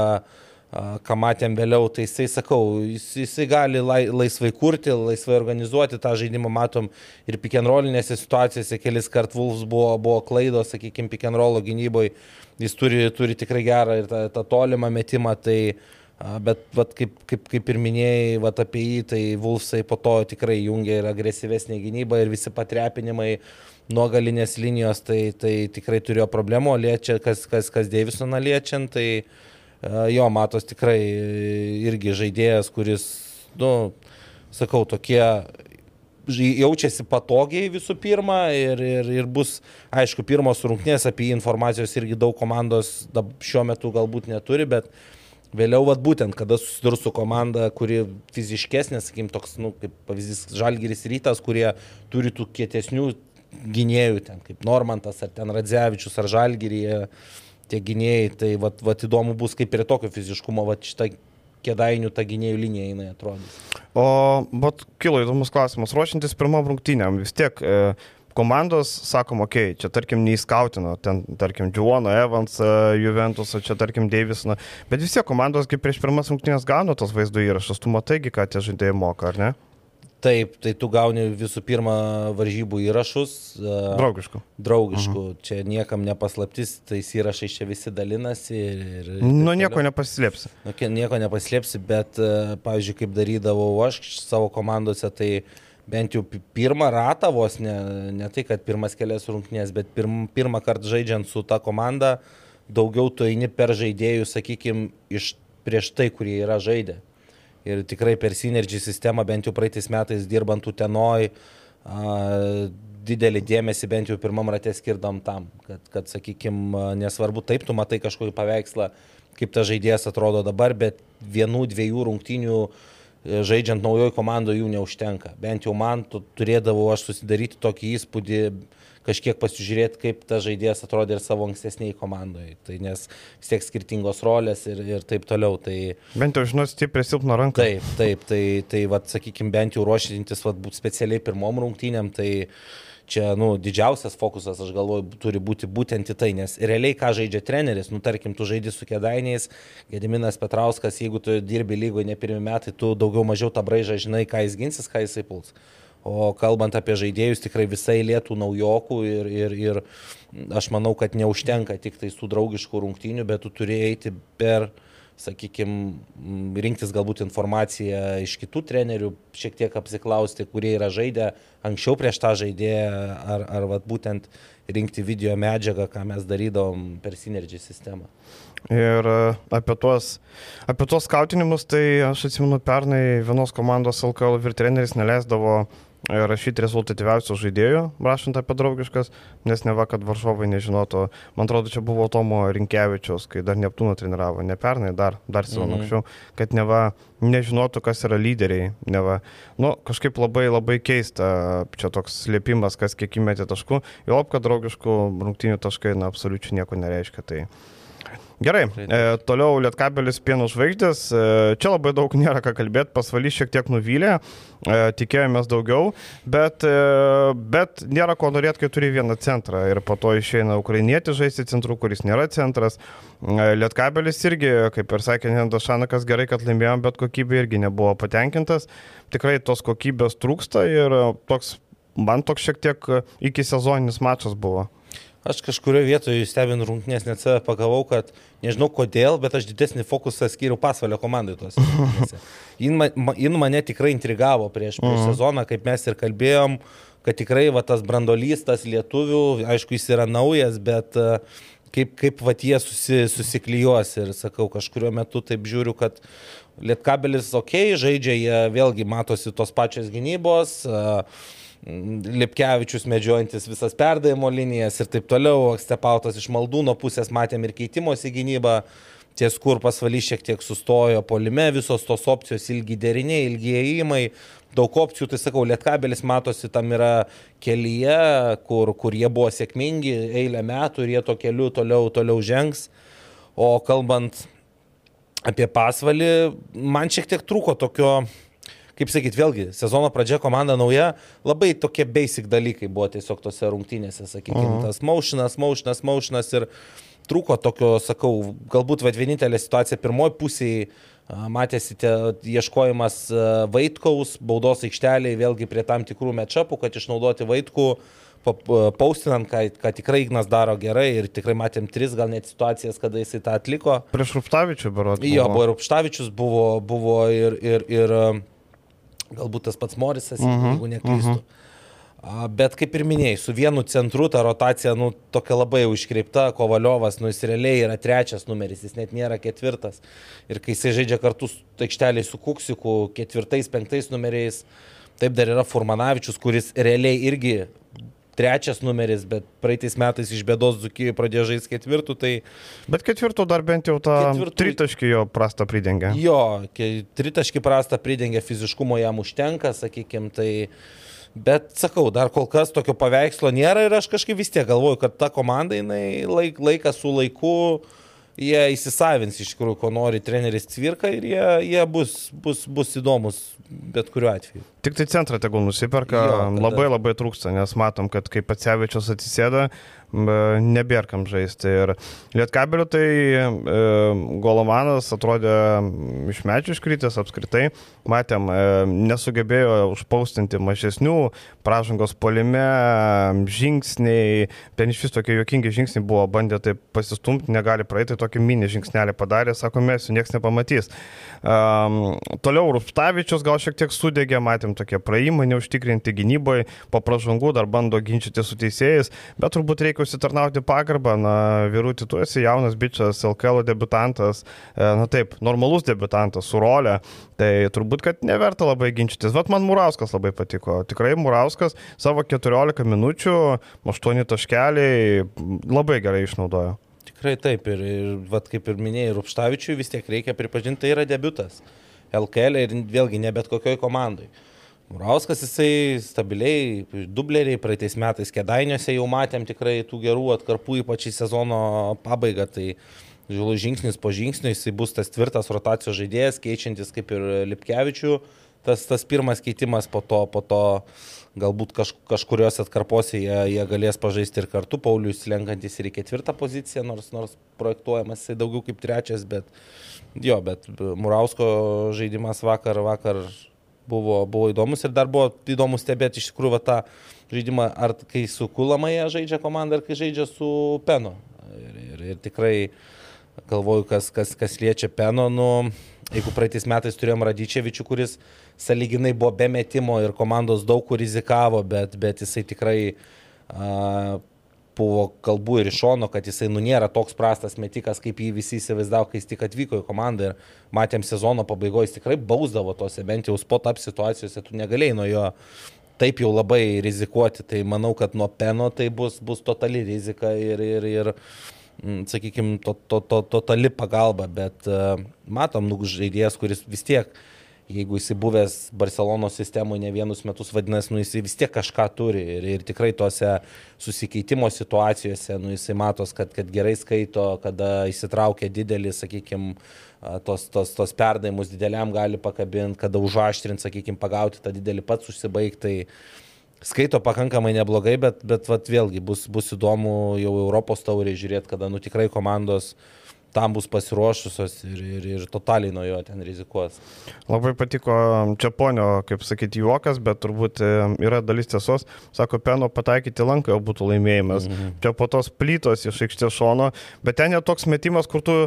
ką matėm vėliau, tai jisai, sakau, jis, jisai gali lai, laisvai kurti, laisvai organizuoti tą žaidimą, matom ir pikenrolinėse situacijose kelis kart Vulfs buvo, buvo klaidos, sakykime, pikenrolo gynyboje, jis turi, turi tikrai gerą ir tą, tą tolimą metimą, tai uh, Bet vat, kaip, kaip, kaip ir minėjai vat, apie jį, tai Vulfsai po to tikrai jungia ir agresyvesnė gynyba ir visi patrepinimai nuo galinės linijos, tai, tai tikrai turėjo problemų, liečia, kas, kas, kas Davisoną liečiant, tai jo matos tikrai irgi žaidėjas, kuris, nu, sakau, tokie jaučiasi patogiai visų pirma ir, ir, ir bus, aišku, pirmos rungtynės apie jį informacijos irgi daug komandos šiuo metu galbūt neturi, bet Vėliau, vat, būtent, kada susidurs su komanda, kuri fiziškesnė, sakykim, toks, nu, kaip pavyzdys, Žalgiris rytas, kurie turi tų kietesnių gynėjų, ten, kaip Normantas, ar ten Radzevičius, ar Žalgiryje, tie gynėjai, tai vat, vat įdomu bus, kaip ir tokio fiziškumo, vat šitą kėdainių ta gynėjų linija jinai atrodys. O, bet kilo įdomus klausimas, ruošiantis pirmam rungtynėm, vis tiek e, komandos, sakom, okei, okay, čia tarkim neįskautino, ten tarkim Džuono, Evans, Juventus, čia tarkim Davisoną, bet vis tiek komandos kaip prieš pirmas rungtynės gauna tos vaizdo įrašus, tu mataigi, ką tie žaidėjai moka, ar ne? Taip, tai tu gauni visų pirma varžybų įrašus. Draugiškų. Draugiškų. Mhm. Čia niekam nepaslaptis, tais įrašais čia visi dalinasi. Ir, ir nu, nieko nepaslėpsi. Nu, nieko nepaslėpsi, bet, pavyzdžiui, kaip darydavau aš savo komandose, tai bent jau pirmą ratą vos, ne, ne tai, kad pirmas kelias rungtynės, bet pirm, pirmą kartą žaidžiant su ta komanda, daugiau tu eini per žaidėjus, sakykime, iš prieš tai, kurie yra žaidę. Ir tikrai per Synergy sistemą, bent jau praeitais metais dirbant Utenoj, didelį dėmesį bent jau pirmam ratė skirdam tam, kad, kad sakykime, nesvarbu, taip tu matai kažkokį paveikslą, kaip tas žaidėjas atrodo dabar, bet vienų, dviejų rungtynių uh, žaidžiant naujoje komandoje jų neužtenka. Bent jau man turėdavau aš susidaryti tokį įspūdį, kažkiek pasižiūrėti, kaip tas žaidėjas atrodė ir savo ankstesniai komandai. Tai nes vis tiek skirtingos rolės ir, ir taip toliau. Tai... Bent jau žinot, stipriai silpną ranką. Taip, taip, tai, tai, tai sakykime, bent jau ruošintis, vat, būt specialiai pirmom rungtynėm, tai čia, nu, didžiausias fokusas, aš galvoju, turi būti būtent į tai, nes realiai ką žaidžia treneris, nu, tarkim, tu žaidži su kėdainiais, Gediminas Petrauskas, jeigu tu dirbi lygoje ne pirmie metai, tu daugiau mažiau tą braižą žinai, ką jis ginsis, ką jisai puls. O kalbant apie žaidėjus, tikrai visai lėtų naujokų ir, ir, ir aš manau, kad neužtenka tik tai tų draugiškų rungtynių, bet tu turi eiti per sakykime, rinktis galbūt informaciją iš kitų trenerių, šiek tiek apsiklausti, kurie yra žaidę anksčiau prieš tą žaidėją, ar, ar vat, būtent rinkti video medžiagą, ką mes darydavom per Synergy sistemą. Ir e, apie tuos, apie tuos skautinimus, tai aš atsimenu, pernai vienos komandos LKL vir treneris neleisdavo rašyti rezultatyviausių žaidėjų, rašant apie draugiškas, nes ne va, kad varžovai nežinotų. Man atrodo, čia buvo Tomo Rinkevičiaus, kai dar Neptūną treniravo, ne pernai, dar, dar savo mhm. anksčiau, kad ne va, nežinotų, kas yra lyderiai. Ne va, nu, kažkaip labai labai keista, čia toks slėpimas, kas kiek įmetė taškų, jau lab, kad draugiškų rungtinių taškai, na, absoliučiai nieko nereiškia. Tai Gerai, e, toliau Lietkabelis pienų žvaigždės. E, čia labai daug nėra ką kalbėti, pasvalys šiek tiek nuvylė, e, tikėjomės daugiau, bet, e, bet nėra ko norėti, kai turi vieną centrą ir po to išeina ukrainietis žaisti centru, kuris nėra centras. E, Lietkabelis irgi, kaip ir sakė Nendas Šanakas, gerai, kad laimėjom, bet kokybė irgi nebuvo patenkintas. Tikrai tos kokybės trūksta ir toks, man toks šiek tiek iki sezoninis mačas buvo. Aš kažkurioje vietoje stebint rungtynės net save pagavau, kad nežinau kodėl, bet aš didesnį fokusą skyriau pasvalio komandai tos. Jin, man, jin mane tikrai intrigavo prieš, prieš uh -huh. sezoną, kaip mes ir kalbėjom, kad tikrai va, tas brandolys, tas lietuvių, aišku, jis yra naujas, bet kaip, kaip vat jie susi, susiklyjuos ir sakau, kažkurio metu taip žiūriu, kad Lietkabelis ok, žaidžia, jie vėlgi matosi tos pačios gynybos. Lipkevičius medžiojantis visas perdavimo linijas ir taip toliau, Stepautas iš Maldūno pusės matėm ir keitimosi gynybą, ties kur pasvalys šiek tiek sustojo polime, visos tos opcijos ilgi deriniai, ilgi įėjimai, daug opcijų, tai sakau, Lietkabelis matosi tam yra kelyje, kur, kur jie buvo sėkmingi eilę metų ir jie to keliu toliau, toliau žengs. O kalbant apie pasvalį, man šiek tiek trūko tokio, kaip sakyt, vėlgi, sezono pradžia komanda nauja, labai tokie basic dalykai buvo tiesiog tose rungtynėse, sakykime, mhm. tas maušinas, maušinas, maušinas ir trūko tokio, sakau, galbūt vienintelė situacija pirmoji pusėje matėsi ieškojimas Vaitkaus baudos aikšteliai vėlgi prie tam tikrų mečapų, kad išnaudoti Vaitkų paustinant, ką, ką tikrai Ignas daro gerai ir tikrai matėm tris gal net situacijas, kada jisai tą atliko. Prieš Rupštavičių, berotų. Jo, buvo Rupštavičius, buvo, buvo ir, ir, ir galbūt tas pats Morisas, uh mhm, -huh, jeigu neklystu. Uh mhm. -huh. Bet kaip ir minėjai, su vienu centru ta rotacija, nu, tokia labai jau iškreipta, Kovaliovas, nu, jis realiai yra trečias numeris, jis net nėra ketvirtas. Ir kai jisai žaidžia kartu aikšteliai su Kuksiku, ketvirtais, penktais numeriais, taip dar yra Furmanavičius, kuris realiai irgi trečias numeris, bet praeitais metais iš bėdos Zukijoje pradėjo žaisti ketvirtų, tai... Bet ketvirtų dar bent jau tą ketvirtų... tritaškį jo prastą pridengia. Jo, tritaškį prastą pridengia, fiziškumo jam užtenka, sakykime, tai... Bet sakau, dar kol kas tokio paveikslo nėra ir aš kažkaip vis tiek galvoju, kad ta komanda, jinai laik, laikas su laiku, jie įsisavins iš tikrųjų, ko nori treneris Cvirka ir jie, jie bus, bus, bus įdomus bet kuriuo atveju. Tik tai centrą tegul nusiperka, jo, tada... labai labai trūksta, nes matom, kad kai pats Sevičius atsisėda, nebėra kam žaisti. Ir Lietkabeliu tai e, Golovanas atrodė iš medžių iškritęs apskritai. Matėm, e, nesugebėjo užpaustinti mažesnių, pražangos polime, žingsniai, ten iš vis tokie juokingi žingsniai buvo, bandė tai pasistumti, negali praeiti, tokį mini žingsnelį padarė, sako, mes jų niekas nepamatys. Um, toliau Rupštavičius gal šiek tiek sudegė, matėm tokie praėjimai neužtikrinti gynyboje, po pražangų dar bando ginčyti su teisėjais, bet turbūt reikia užsitarnauti pagarbą. Na, Virūti, tu esi jaunas bičias, LKL debutantas, e, na taip, normalus debutantas su rolė, tai turbūt, kad neverta labai ginčytis. Vat man Murauskas labai patiko. Tikrai Murauskas savo 14 minučių, 8 taškeliai labai gerai išnaudojo. Tikrai taip ir, ir vat, kaip ir minėjai, Rupštavičiui vis tiek reikia pripažinti, tai yra debutas. LKL ir vėlgi ne bet kokioj komandai. Murauskas jisai stabiliai, dubleriai, praeitais metais kedainiuose jau matėm tikrai tų gerų atkarpų, ypač į sezono pabaigą. Tai žiūrėjau žingsnis po žingsnio, jisai bus tas tvirtas rotacijos žaidėjas, keičiantis kaip ir Lipkevičių. Tas, tas pirmas keitimas po to, po to galbūt kaž, kažkurios atkarpose jie, jie galės pažaisti ir kartu, Paulius lenkantis ir į ketvirtą poziciją, nors, nors projektuojamas jisai daugiau kaip trečias, bet jo, bet Murausko žaidimas vakar, vakar buvo, buvo įdomus ir dar buvo įdomu stebėti iš tikrųjų va, tą žaidimą, ar kai su Kulamaje žaidžia komanda, ar kai žaidžia su Peno. Ir, ir, ir tikrai galvoju, kas, kas, kas liečia Peno, nu, jeigu praeitais metais turėjom Radyčevičių, kuris saliginai buvo be metimo ir komandos daug kur rizikavo, bet, bet jisai tikrai uh, buvo kalbų ir iš šono, kad jisai nu nėra toks prastas metikas, kaip jį visi įsivaizdavo, kai jis tik atvyko į komandą ir matėm sezono pabaigoje, jis tikrai bausdavo tose, bent jau spot up situacijose, tu negalėjai nuo jo taip jau labai rizikuoti, tai manau, kad nuo peno tai bus, bus totali rizika ir, ir, ir mm, sakykime, to, to, to, totali pagalba, bet uh, matom, nu, žaidėjas, kuris vis tiek uh, jeigu jis buvęs Barcelonos sistemoje ne vienus metus, vadinasi, nu, jis vis tiek kažką turi ir, ir tikrai tose susikeitimo situacijose, nu, jisai matos, kad, kad gerai skaito, kada įsitraukia didelį, sakykime, tos, tos, tos perdavimus dideliam gali pakabinti, kada užaštrint, sakykime, pagauti tą didelį pats užsibaigtai. Skaito pakankamai neblogai, bet, bet vat, vėlgi bus, bus įdomu jau Europos tauriai žiūrėti, kada nu, tikrai komandos uh, tam bus pasiruošusios ir, ir, ir totaliai nuo jo ten rizikuos. Labai patiko Čiaponio, kaip sakyti, juokas, bet turbūt e, yra dalis tiesos. Sako, Peno pataikyti lanką jau būtų laimėjimas. Mhm. Čia po tos plytos iš aikštės šono, bet ten jau toks metimas, kur tu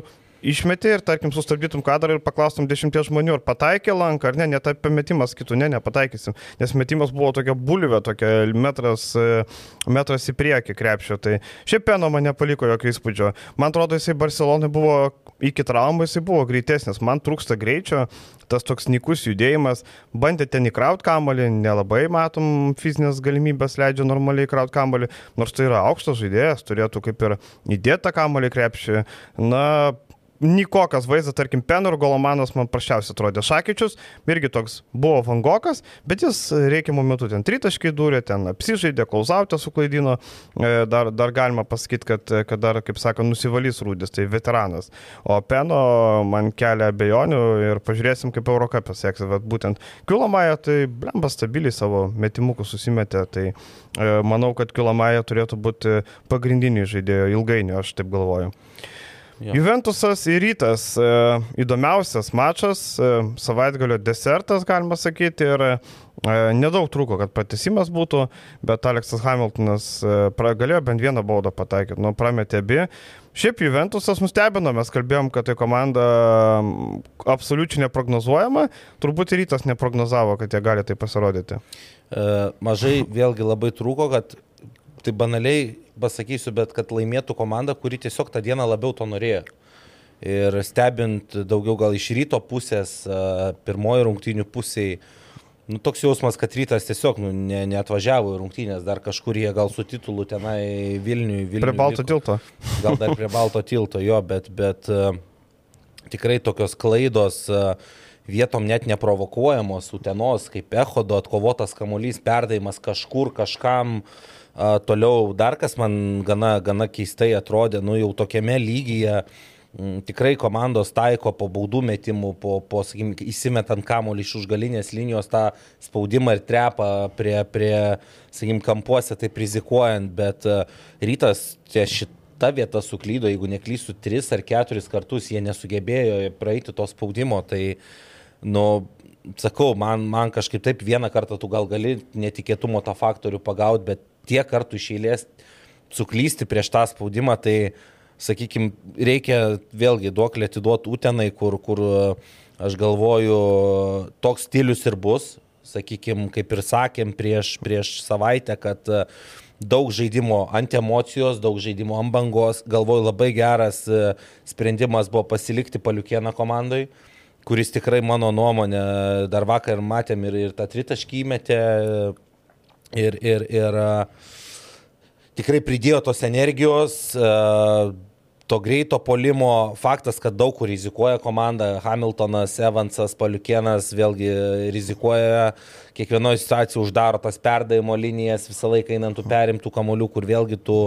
išmeti ir, tarkim, sustabdytum kadrą ir paklaustum dešimties žmonių, ar pataikė lanką, ar ne, net apie metimas kitų, ne, nepataikysim, nes metimas buvo tokia bulvė, tokia metras, e, metras į priekį krepšio, tai šiaip peno man nepaliko jokio įspūdžio. Man atrodo, jisai Barcelonai buvo iki traumų, jisai buvo greitesnis, man trūksta greičio, tas toks nikus judėjimas, bandė ten įkrauti kamolį, nelabai matom fizinės galimybės leidžia normaliai įkrauti kamolį, nors tai yra aukštas žaidėjas, turėtų kaip ir įdėtą kamolį krepšį. Na, Nikokas vaizdas, tarkim, Penor Golomanas man prašiausiai atrodė Šakyčius, irgi toks buvo vangokas, bet jis reikiamų metų ten tritaškai dūrė, ten apsižaidė, klausautę suklaidino, e, dar, dar galima pasakyti, kad, kad dar, kaip sako, nusivalys rūdis, tai veteranas. O Peno man kelia abejonių ir pažiūrėsim, kaip Euroca pasieks. Bet būtent Kilamaja tai blemba stabiliai savo metimukų susimetė, tai e, manau, kad Kilamaja turėtų būti pagrindiniai žaidėjai ilgainiui, aš taip galvoju. Jo. Juventusas ir rytas e, įdomiausias mačas, e, savaitgalio desertas, galima sakyti, ir e, nedaug trūko, kad patisimas būtų, bet Aleksas Hamiltonas galėjo bent vieną baudą pataikyti, nu, prametė abi. Šiaip Juventusas nustebino, mes kalbėjom, kad tai komanda absoliučiai neprognozuojama, turbūt ir rytas neprognozavo, kad jie gali tai pasirodyti. E, mažai vėlgi labai trūko, kad tai banaliai pasakysiu, bet kad laimėtų komanda, kuri tiesiog tą dieną labiau to norėjo. Ir stebint daugiau gal iš ryto pusės, pirmoji rungtynių pusėje, nu, toks jausmas, kad rytas tiesiog nu, ne, neatvažiavo į rungtynės, dar kažkur jie gal su titulu tenai Vilniui. Vilniui prie Balto liko. tilto. Gal dar prie Balto tilto, jo, bet, bet tikrai tokios klaidos vietom net neprovokuojamos, utenos, kaip echodo atkovotas kamuolys, perdavimas kažkur kažkam. Uh, toliau dar kas man gana, gana keistai atrodė, nu jau tokiame lygyje. Tikrai komandos taiko po baudų metimų, po, po sakykim, įsimetant kamuolį iš užgalinės linijos tą spaudimą ir trepą prie, prie sakykim, kampuose, taip rizikuojant, bet rytas ties šitą vietą suklydo, jeigu neklysiu, tris ar keturis kartus jie nesugebėjo praeiti to spaudimo, tai, nu, sakau, man, man kažkaip taip vieną kartą tu gal gali netikėtumo tą faktorių pagauti, bet tiek kartų iš eilės suklysti prieš tą spaudimą, tai, sakykime, reikia vėlgi duoklį atiduoti Utenai, kur, kur aš galvoju, toks stilius ir bus, sakykime, kaip ir sakėm prieš, prieš savaitę, kad daug žaidimo ant emocijos, daug žaidimo ant bangos, galvoju, labai geras sprendimas buvo pasilikti paliukieną komandai kuris tikrai mano nuomonė, dar vakar matėm ir, ir tą tritaškį įmetė, ir, ir, ir tikrai pridėjo tos energijos, to greito polimo, faktas, kad daug kur rizikuoja komanda, Hamiltonas, Evansas, Paliukienas vėlgi rizikuoja, kiekvienoje situacijoje uždaro tas perdavimo linijas, visą laiką einant tų perimtų kamolių, kur vėlgi tu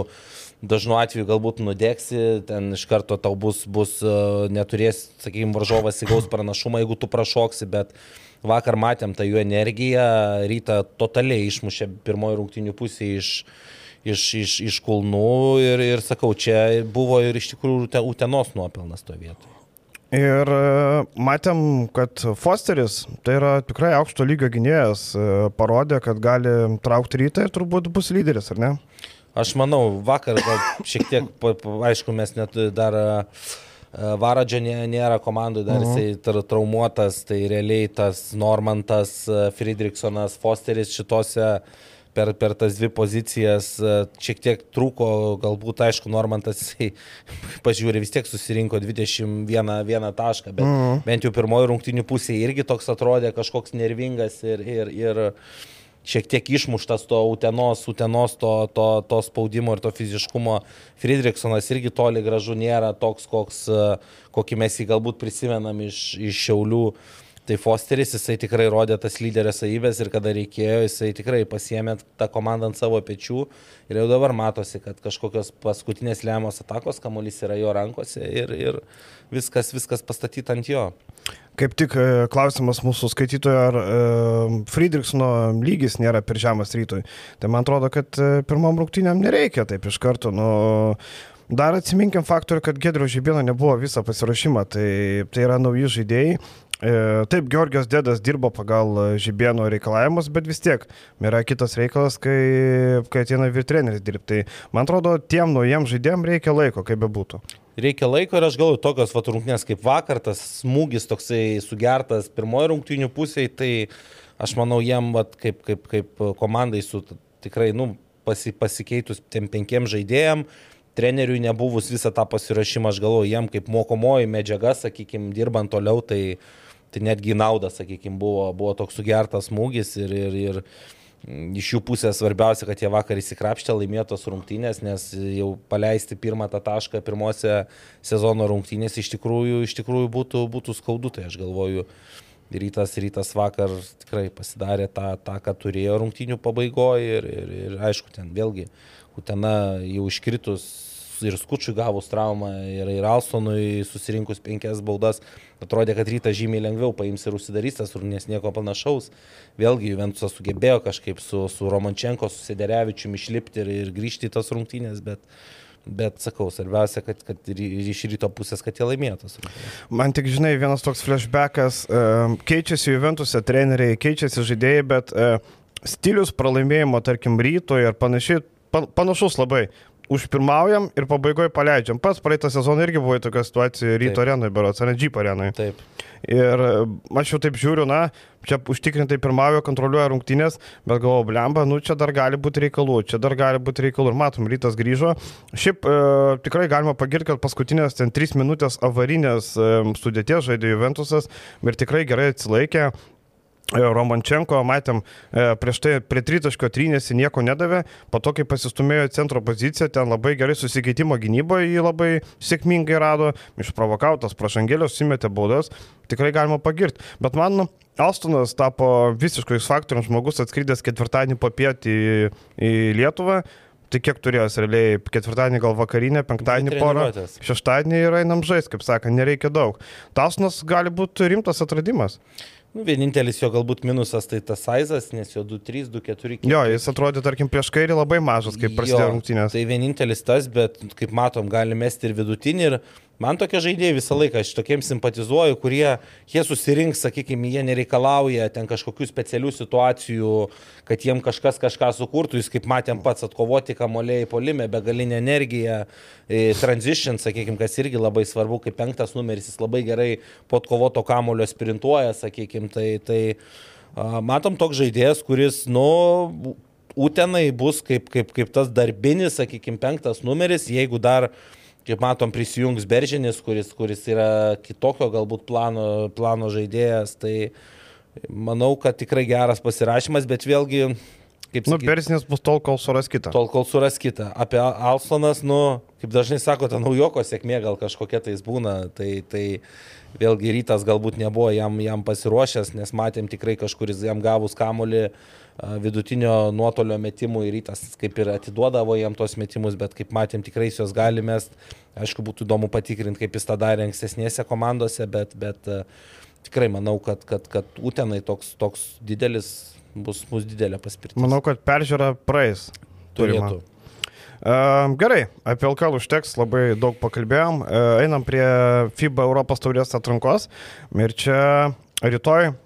dažnu atveju galbūt nudėksi, ten iš karto tau bus, bus neturės, sakykime, varžovas įgaus pranašumą, jeigu tu prašoksi, bet uh, Vakar matėm tą jų energiją, rytą totaliai išmušė pirmoji rungtinių pusė iš, iš, iš, iš kulnų ir, ir sakau, čia buvo ir iš tikrųjų Utenos nuopelnas to vietoje. Ir e, matėm, kad Fosteris, tai yra tikrai aukšto lygio gynėjas, e, parodė, kad gali traukti rytą ir turbūt bus lyderis, ar ne? Aš manau, vakar gal šiek tiek, aišku, mes net dar uh, Varadžio nėra komandų, dar mhm. jisai traumuotas, tai realiai tas Normantas, e, Friedrichsonas, Fosteris šitose per, per tas dvi pozicijas e, šiek tiek trūko, galbūt, aišku, Normantas, jisai, pažiūrė, vis tiek susirinko 21 tašką, bet mhm. bent jau pirmoji rungtinių pusė irgi toks atrodė kažkoks nervingas ir, ir, ir šiek tiek išmuštas to utenos, utenos to, to, to spaudimo ir to fiziškumo. Friedrichsonas irgi toli gražu nėra toks, koks, kokį mes jį galbūt prisimenam iš, iš Šiaulių. Tai Fosteris, jisai tikrai rodė tas lyderio savybės ir kada reikėjo, jisai tikrai pasiemė tą komandą ant savo pečių ir jau dabar matosi, kad kažkokios paskutinės lemiamos atakos kamuolys yra jo rankose ir, ir viskas, viskas pastatyta ant jo. Kaip tik e, klausimas mūsų skaitytojo, ar e, Friedrichsono lygis nėra per žemas rytoj. Tai man atrodo, kad e, pirmam rungtynėm nereikia taip iš karto. Nu, Dar atsiminkim faktorių, kad Gedrio Žibino nebuvo visą pasirašymą, tai, tai yra nauji žaidėjai. Taip, Georgijos dėdas dirbo pagal Žibėno reikalavimus, bet vis tiek yra kitas reikalas, kai, kai ateina vyr treneris dirbti. Tai man atrodo, tiem naujiem žaidėjim reikia laiko, kaip bebūtų. Reikia laiko ir aš galvoju, tokios vat rungtynės kaip vakar, tas smūgis toksai sugertas pirmojo rungtynių pusėje, tai aš manau jiem vat, kaip, kaip, kaip komandai su tikrai nu, pasi, pasikeitus tiem penkiem žaidėjim, treneriui nebuvus visą tą pasirašymą, aš galvoju, jiem kaip mokomoji medžiaga, sakykime, dirbant toliau, tai, tai netgi nauda, sakykime, buvo, buvo toks sugertas smūgis ir, ir, ir iš jų pusės svarbiausia, kad jie vakar įsikrapštė laimėtos rungtynės, nes jau paleisti pirmą tą tašką pirmose sezono rungtynės iš tikrųjų, iš tikrųjų būtų, būtų skaudu. Tai aš galvoju, rytas, rytas vakar tikrai pasidarė tą, tą ką turėjo rungtynių pabaigoje ir, ir, ir aišku, ten vėlgi, Utena jau iškritus ir Skučiui gavus traumą, ir, ir Alsonui susirinkus penkias baudas, atrodė, kad rytas žymiai lengviau paims ir užsidarys tas rungtynės nieko panašaus. Vėlgi Juventusas sugebėjo kažkaip su, su Romančenko, su Sederevičiumi išlipti ir, ir grįžti į tas rungtynės, bet... Bet sakau, svarbiausia, kad, kad iš ryto pusės, kad jie laimėtos. Man tik, žinai, vienas toks flashbackas, keičiasi Juventus'e treneriai, keičiasi žaidėjai, bet stilius pralaimėjimo, tarkim, ryto ir panašiai, panašus labai užpirmaujam ir pabaigoje paleidžiam. Pats praeitą sezoną irgi buvo tokia situacija ryto arenoje, berots, ar Jeep arenoje. Taip. Ir e, aš jau taip žiūriu, na, čia užtikrintai pirmaujo, kontroliuoja rungtynės, bet galvoju, blemba, nu čia dar gali būti reikalų, čia dar gali būti reikalų. Ir matom, rytas grįžo. Šiaip e, tikrai galima pagirti, kad paskutinės ten 3 minutės avarinės e, sudėties žaidė Juventusas ir tikrai gerai atsilaikė. E, Romančenko, matėm, e, prieš tai prie tritaško trynėsi nieko nedavė, po to, kai pasistumėjo centro poziciją, ten labai gerai susikeitimo gynyboje jį labai sėkmingai rado, išprovokautas, prašangėlios, simetė baudas, tikrai galima pagirti. Bet man Alstonas tapo visiškai faktorius žmogus atskridęs ketvirtadienį papietį į, į Lietuvą. Tai kiek turėjęs realiai ketvirtadienį gal vakarinę, penktadienį porą, šeštadienį yra einam žais, kaip sakant, nereikia daug. Tasnas gali būti rimtas atradimas. Nu, vienintelis jo galbūt minusas tai tas sizas, nes jo 2-3, 2-4. Jo, jis atrodė, tarkim, prieš kairį labai mažas, kaip prasidėjo rungtynės. Tai vienintelis tas, bet kaip matom, gali mesti ir vidutinį. Ir Man tokie žaidėjai visą laiką, aš tokiems simpatizuoju, kurie, jie susirinks, sakykime, jie nereikalauja ten kažkokių specialių situacijų, kad jiem kažkas kažką sukurtų, jūs kaip matėm pats atkovoti kamoliai polime, begalinė energija, e, transition, sakykime, kas irgi labai svarbu, kaip penktas numeris, jis labai gerai po atkovoto kamolio sprintuoja, sakykime, tai, tai matom toks žaidėjas, kuris, nu, Utenai bus kaip, kaip, kaip tas darbinis, sakykime, penktas numeris, jeigu dar kaip matom, prisijungs Beržinės, kuris, kuris yra kitokio galbūt plano, plano žaidėjas, tai manau, kad tikrai geras pasirašymas, bet vėlgi Kaip nu, Bersinis bus tol, kol suras kitą. Tol, kol suras kitą. Apie Alsonas, nu, kaip dažnai sako, ta naujoko sėkmė gal kažkokia tais būna. Tai, tai vėlgi rytas galbūt nebuvo jam, jam pasiruošęs, nes matėm tikrai kažkuris jam gavus kamolį vidutinio nuotolio metimų ir rytas kaip ir atiduodavo jam tos metimus, bet kaip matėm tikrai juos galime. Aišku, būtų įdomu patikrinti, kaip jis tą darė ankstesnėse komandose, bet, bet tikrai manau, kad, kad, kad Utenai toks, toks didelis bus, bus didelė paspirtis. Manau, kad peržiūra praeis. Turėtų. Uh, gerai, apie LKL užteks, labai daug pakalbėjom. Einam prie FIBA Europos taurės atrankos. Ir čia rytoj uh,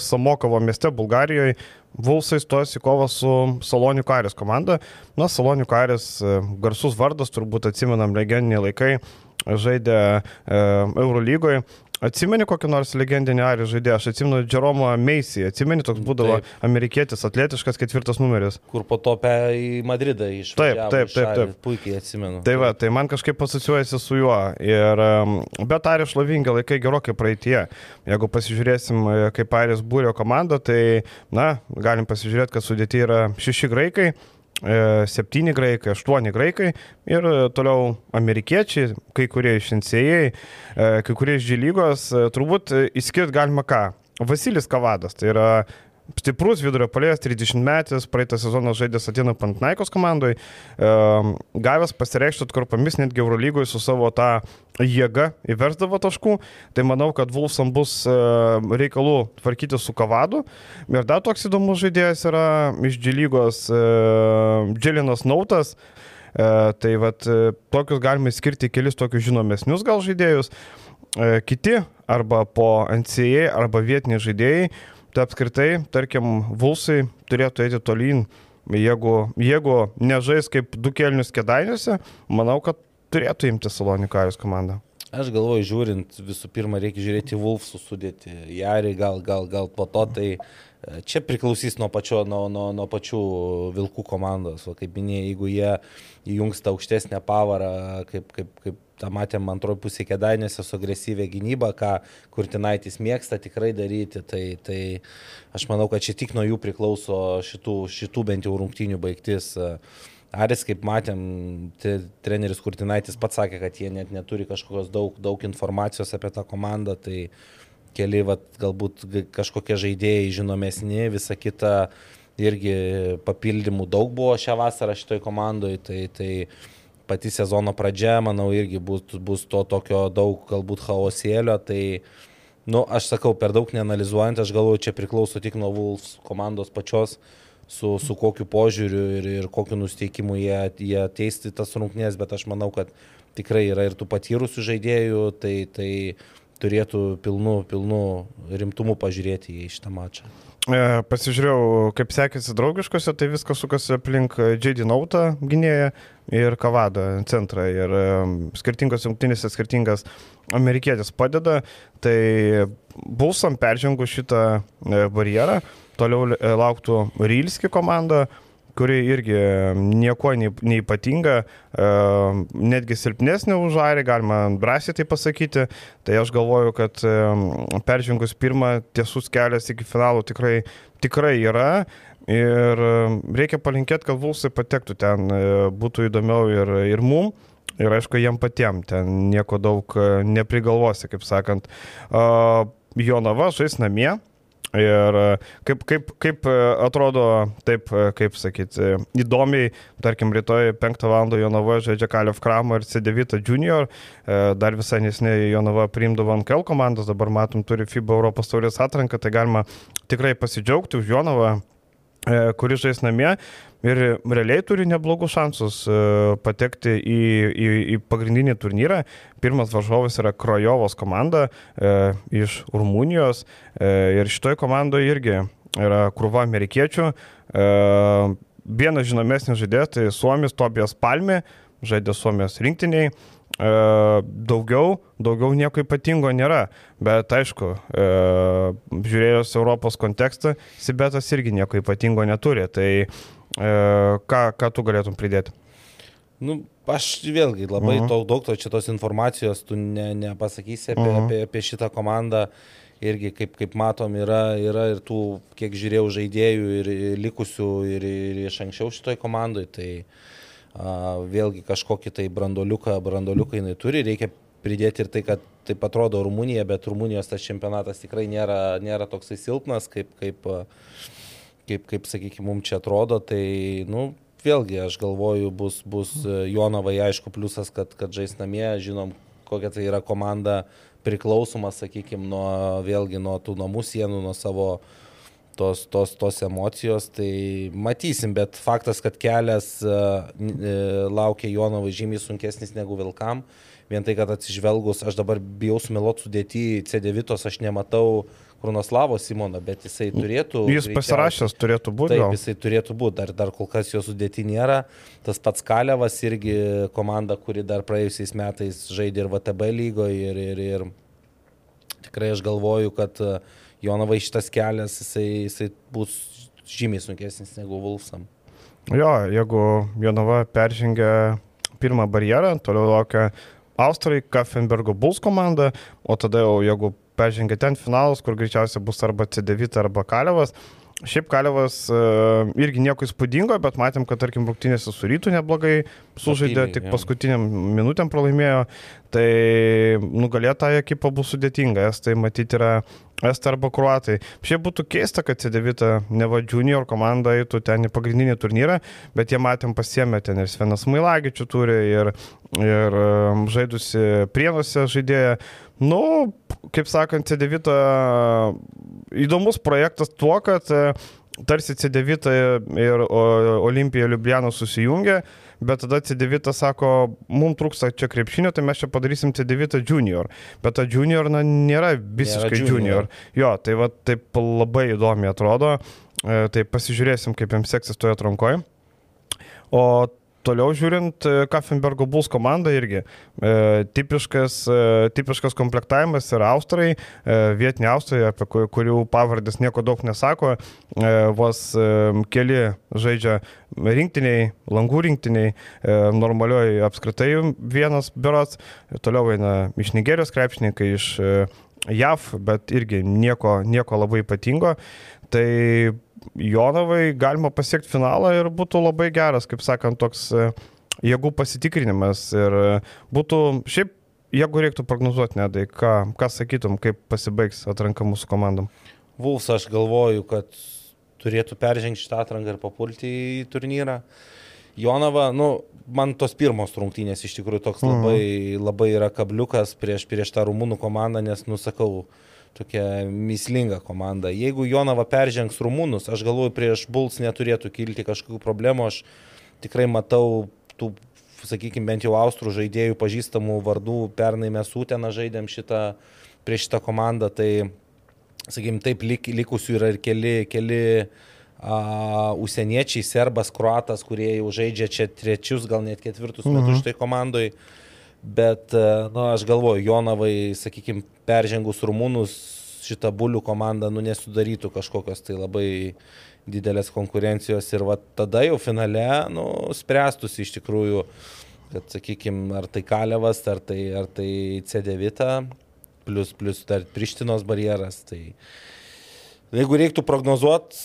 Samokovo mieste, Bulgarijoje, Vulsai stos į kovą su Salonių Karės komanda. Na, Salonių Karės uh, garsus vardas, turbūt atsimenam legendiniai laikai, žaidė uh, Eurolygoje. Atsimeni kokį nors legendinį arijų žaidėją, aš atsimenu Jeromą Meisį, atsimeni toks būdavo taip. amerikietis, atletiškas ketvirtas numeris. Kur po to į Madridą iš. Taip, taip, taip, taip. Puikiai atsimenu. Tai va, tai man kažkaip asociuojasi su juo. Ir, bet arijų šlovingi laikai gerokai praeitie. Jeigu pasižiūrėsim, e, kaip arijos būrio komanda, tai, na, galim pasižiūrėti, kad sudėti yra šeši graikai. E, septyni graikai, aštuoni graikai ir e, toliau amerikiečiai, kai kurie iš NCA, e, kai kurie iš Džilygos, turbūt įskirt galima ką? Vasilis Kavadas, tai yra stiprus vidurio polėjas, 30 metais, praeitą sezoną žaidęs Atino Pantnaikos komandai, gavęs pasireikšti atkarpomis netgi Eurolygoje su savo tą jėga įversdavo taškų, tai manau, kad Vulfsam bus reikalų tvarkyti su Kavadu. Ir dar toks įdomus žaidėjas yra iš Džilygos Džilinas Nautas. Tai vad, tokius galima skirti kelis tokius žinomesnius gal žaidėjus. Kiti arba po NCA arba vietiniai žaidėjai tai apskritai, tarkim, Vulsai turėtų eiti tolyn, jeigu, jeigu nežais kaip du kelnius kedainiuose, manau, kad turėtų imti Salonikajus komandą? Aš galvoju, žiūrint, visų pirma, reikia žiūrėti Wolfsų sudėti. Jari gal, gal, gal po to tai e, čia priklausys nuo, pačio, nuo, nuo, nuo pačių Vilkų komandos. O kaip minėjai, jeigu jie įjungs tą aukštesnę pavarą, kaip, kaip, kaip tą matėm antroji pusė kėdainėse su agresyvė gynyba, ką Kurtinaitis mėgsta tikrai daryti, tai, tai aš manau, kad čia tik nuo jų priklauso šitų, šitų bent jau rungtynių baigtis. Aris, kaip matėm, treneris Kurtinaitis pats sakė, kad jie net neturi kažkokios daug, daug informacijos apie tą komandą, tai keli, vat, galbūt kažkokie žaidėjai žinomesni, visa kita irgi papildymų daug buvo šią vasarą šitoj komandoje, tai, tai pati sezono pradžia, manau, irgi bus, bus to tokio daug galbūt chaosėlio, tai, nu, aš sakau, per daug neanalizuojant, aš galvoju, čia priklauso tik nuo Wolfs komandos pačios, su, su kokiu požiūriu ir, ir kokiu nusteikimu jie, jie teisti tas rungtynės, bet aš manau, kad tikrai yra ir tų patyrusių žaidėjų, tai, tai turėtų pilnu, pilnu rimtumu pažiūrėti į šitą mačą. E, pasižiūrėjau, kaip sekėsi draugiškose, tai viskas sukasi aplink J.D. Nautą gynėją ir Kavadą centrą. Ir e, skirtingos jungtinėse skirtingas amerikietis padeda. Tai Bulsam peržengus šitą e, barjerą, toliau lauktų Rylski komanda, kuri irgi nieko neįpatinga, e, netgi silpnesnė už Airį, galima drąsiai tai pasakyti. Tai aš galvoju, kad e, peržengus pirmą tiesus kelias iki finalo tikrai, tikrai yra. Ir e, reikia palinkėti, kad Vulsai patektų ten, būtų įdomiau ir, ir mum. Ir aišku, jiem patiem ten nieko daug neprigalvosi, kaip sakant. Jonava žais namie, Ir e, kaip, kaip, kaip e, atrodo, taip, e, kaip sakyti, įdomiai, tarkim, rytoj 5 val. Jonava žaidžia Kalėv Kramą ir C9 Junior, dar visai nesnei Jonava priimdavo NKL komandas, dabar matom, turi FIBA Europos taurės atranką, tai galima tikrai pasidžiaugti už Jonavą kuris žais namie ir realiai turi neblogų šansus e, patekti į, į, į pagrindinį turnyrą. Pirmas varžovas yra Krojovos komanda e, iš Rumunijos e, ir šitoj komandoje irgi yra krūva amerikiečių. E, vienas žinomesnis žaidėjas tai Suomis Tobijas Palmi, žaidė Suomijos rinktiniai. E, daugiau, daugiau nieko ypatingo nėra, bet aišku, e, žiūrėjus Europos kontekstą, Sibetas irgi nieko ypatingo neturi. Tai E, ką, ką tu galėtum pridėti? Nu, aš vėlgi labai uh mhm. -huh. daug, to čia tos informacijos tu ne, nepasakysi apie, uh mhm. -huh. apie, apie šitą komandą. Irgi, kaip, kaip matom, yra, yra ir tų, kiek žiūrėjau, žaidėjų ir, ir likusių ir, ir iš anksčiau šitoj komandai. Tai a, vėlgi kažkokį tai brandoliuką, brandoliuką jinai turi. Reikia pridėti ir tai, kad taip atrodo Rumunija, bet Rumunijos tas čempionatas tikrai nėra, nėra toksai silpnas, kaip, kaip kaip, kaip sakykime, mums čia atrodo, tai, nu, vėlgi, aš galvoju, bus, bus Jonavai aišku pliusas, kad, kad žais namie, žinom, kokia tai yra komanda priklausoma, sakykime, nuo, vėlgi, nuo tų namų sienų, nuo savo tos, tos, tos emocijos, tai matysim, bet faktas, kad kelias uh, laukia Jonavai žymiai sunkesnis negu Vilkam, vien tai, kad atsižvelgus, aš dabar bijau sumelot sudėti C9, aš nematau uh, Krunoslavo Simoną, bet jisai turėtų. Jis pasirašęs turėtų būti. Taip, jisai turėtų būti, dar, dar kol kas jo sudėti nėra. Tas pats Kalevas irgi komanda, kuri dar praėjusiais metais žaidė ir VTB lygoje ir, ir, ir tikrai aš galvoju, kad e, Jonavai šitas kelias, jisai, jisai bus žymiai sunkesnis negu Vulfsam. Jo, jeigu Jonava peržengia pirmą barjerą, toliau laukia Austrai, Kaffenbergo Bulls komanda, o tada jau jeigu peržengia ten finalas, kur greičiausiai bus arba C9 arba Kalevas. Šiaip Kalevas uh, irgi nieko įspūdingo, bet matėm, kad tarkim rungtynėse su rytų neblogai sužaidė, tik paskutiniam minutėm pralaimėjo, tai nugalėta ekipa bus sudėtinga, estai matyti yra estai arba kruatai. Šiaip būtų keista, kad C9 neva junior komanda eitų ten į pagrindinį turnyrą, bet jie matėm pasiemė ten ir Svenas Mailagičių turi ir, ir um, žaidusi prienuose žaidėją. Nu, kaip sakant, C9 įdomus projektas tuo, kad e, tarsi C9 ir Olimpija Liubliano susijungia, bet tada C9 sako, mums trūksta čia krepšinio, tai mes čia padarysim C9 junior. Bet ta junior na, nėra visiškai nėra junior. junior. Jo, tai va taip labai įdomi atrodo. E, tai pasižiūrėsim, kaip jiems seksis toje atrankoje. O toliau žiūrint, Kaffenbergo Bulls komanda irgi e, tipiškas, e, tipiškas komplektavimas yra Austrai, e, vietiniai Austrai, apie kurių pavardės nieko daug nesako, e, vos e, keli žaidžia rinktiniai, langų rinktiniai, e, normalioji apskritai vienas biuras, toliau eina iš Nigerijos krepšininkai, iš e, JAV, bet irgi nieko, nieko labai ypatingo. Tai Jonavai galima pasiekti finalą ir būtų labai geras, kaip sakant, toks e, jėgų pasitikrinimas. Ir e, būtų, šiaip, jeigu reiktų prognozuoti, nedai, ką, ką sakytum, kaip pasibaigs atranka mūsų komandom. Vuls, aš galvoju, kad turėtų peržengti šitą atranką ir papulti į turnyrą. Jonava, nu, man tos pirmos rungtynės iš tikrųjų toks mhm. labai, labai yra kabliukas prieš, prieš tą rumūnų komandą, nes, nusakau, tokia mislinga komanda. Jeigu Jonava peržengs rumūnus, aš galvoju, prieš Bulls neturėtų kilti kažkokių problemų. Aš tikrai matau tų, sakykime, bent jau austrų žaidėjų pažįstamų vardų. Pernai mes Uteną žaidėm šitą, prieš šitą komandą, tai, sakykime, taip lik, likusių yra ir keli, keli uh, užsieniečiai, serbas, kruatas, kurie jau žaidžia čia trečius, gal net ketvirtus mhm. metus štai komandai. Bet, na, nu, aš galvoju, Jonavai, sakykime, peržengus rumūnus šitą bulių komandą, nu, nesudarytų kažkokios tai labai didelės konkurencijos ir va tada jau finale, nu, spręstųsi iš tikrųjų, kad, sakykime, ar tai Kalevas, ar tai, ar tai C9, plus, plus dar Prištinos barjeras. Tai jeigu reiktų prognozuoti,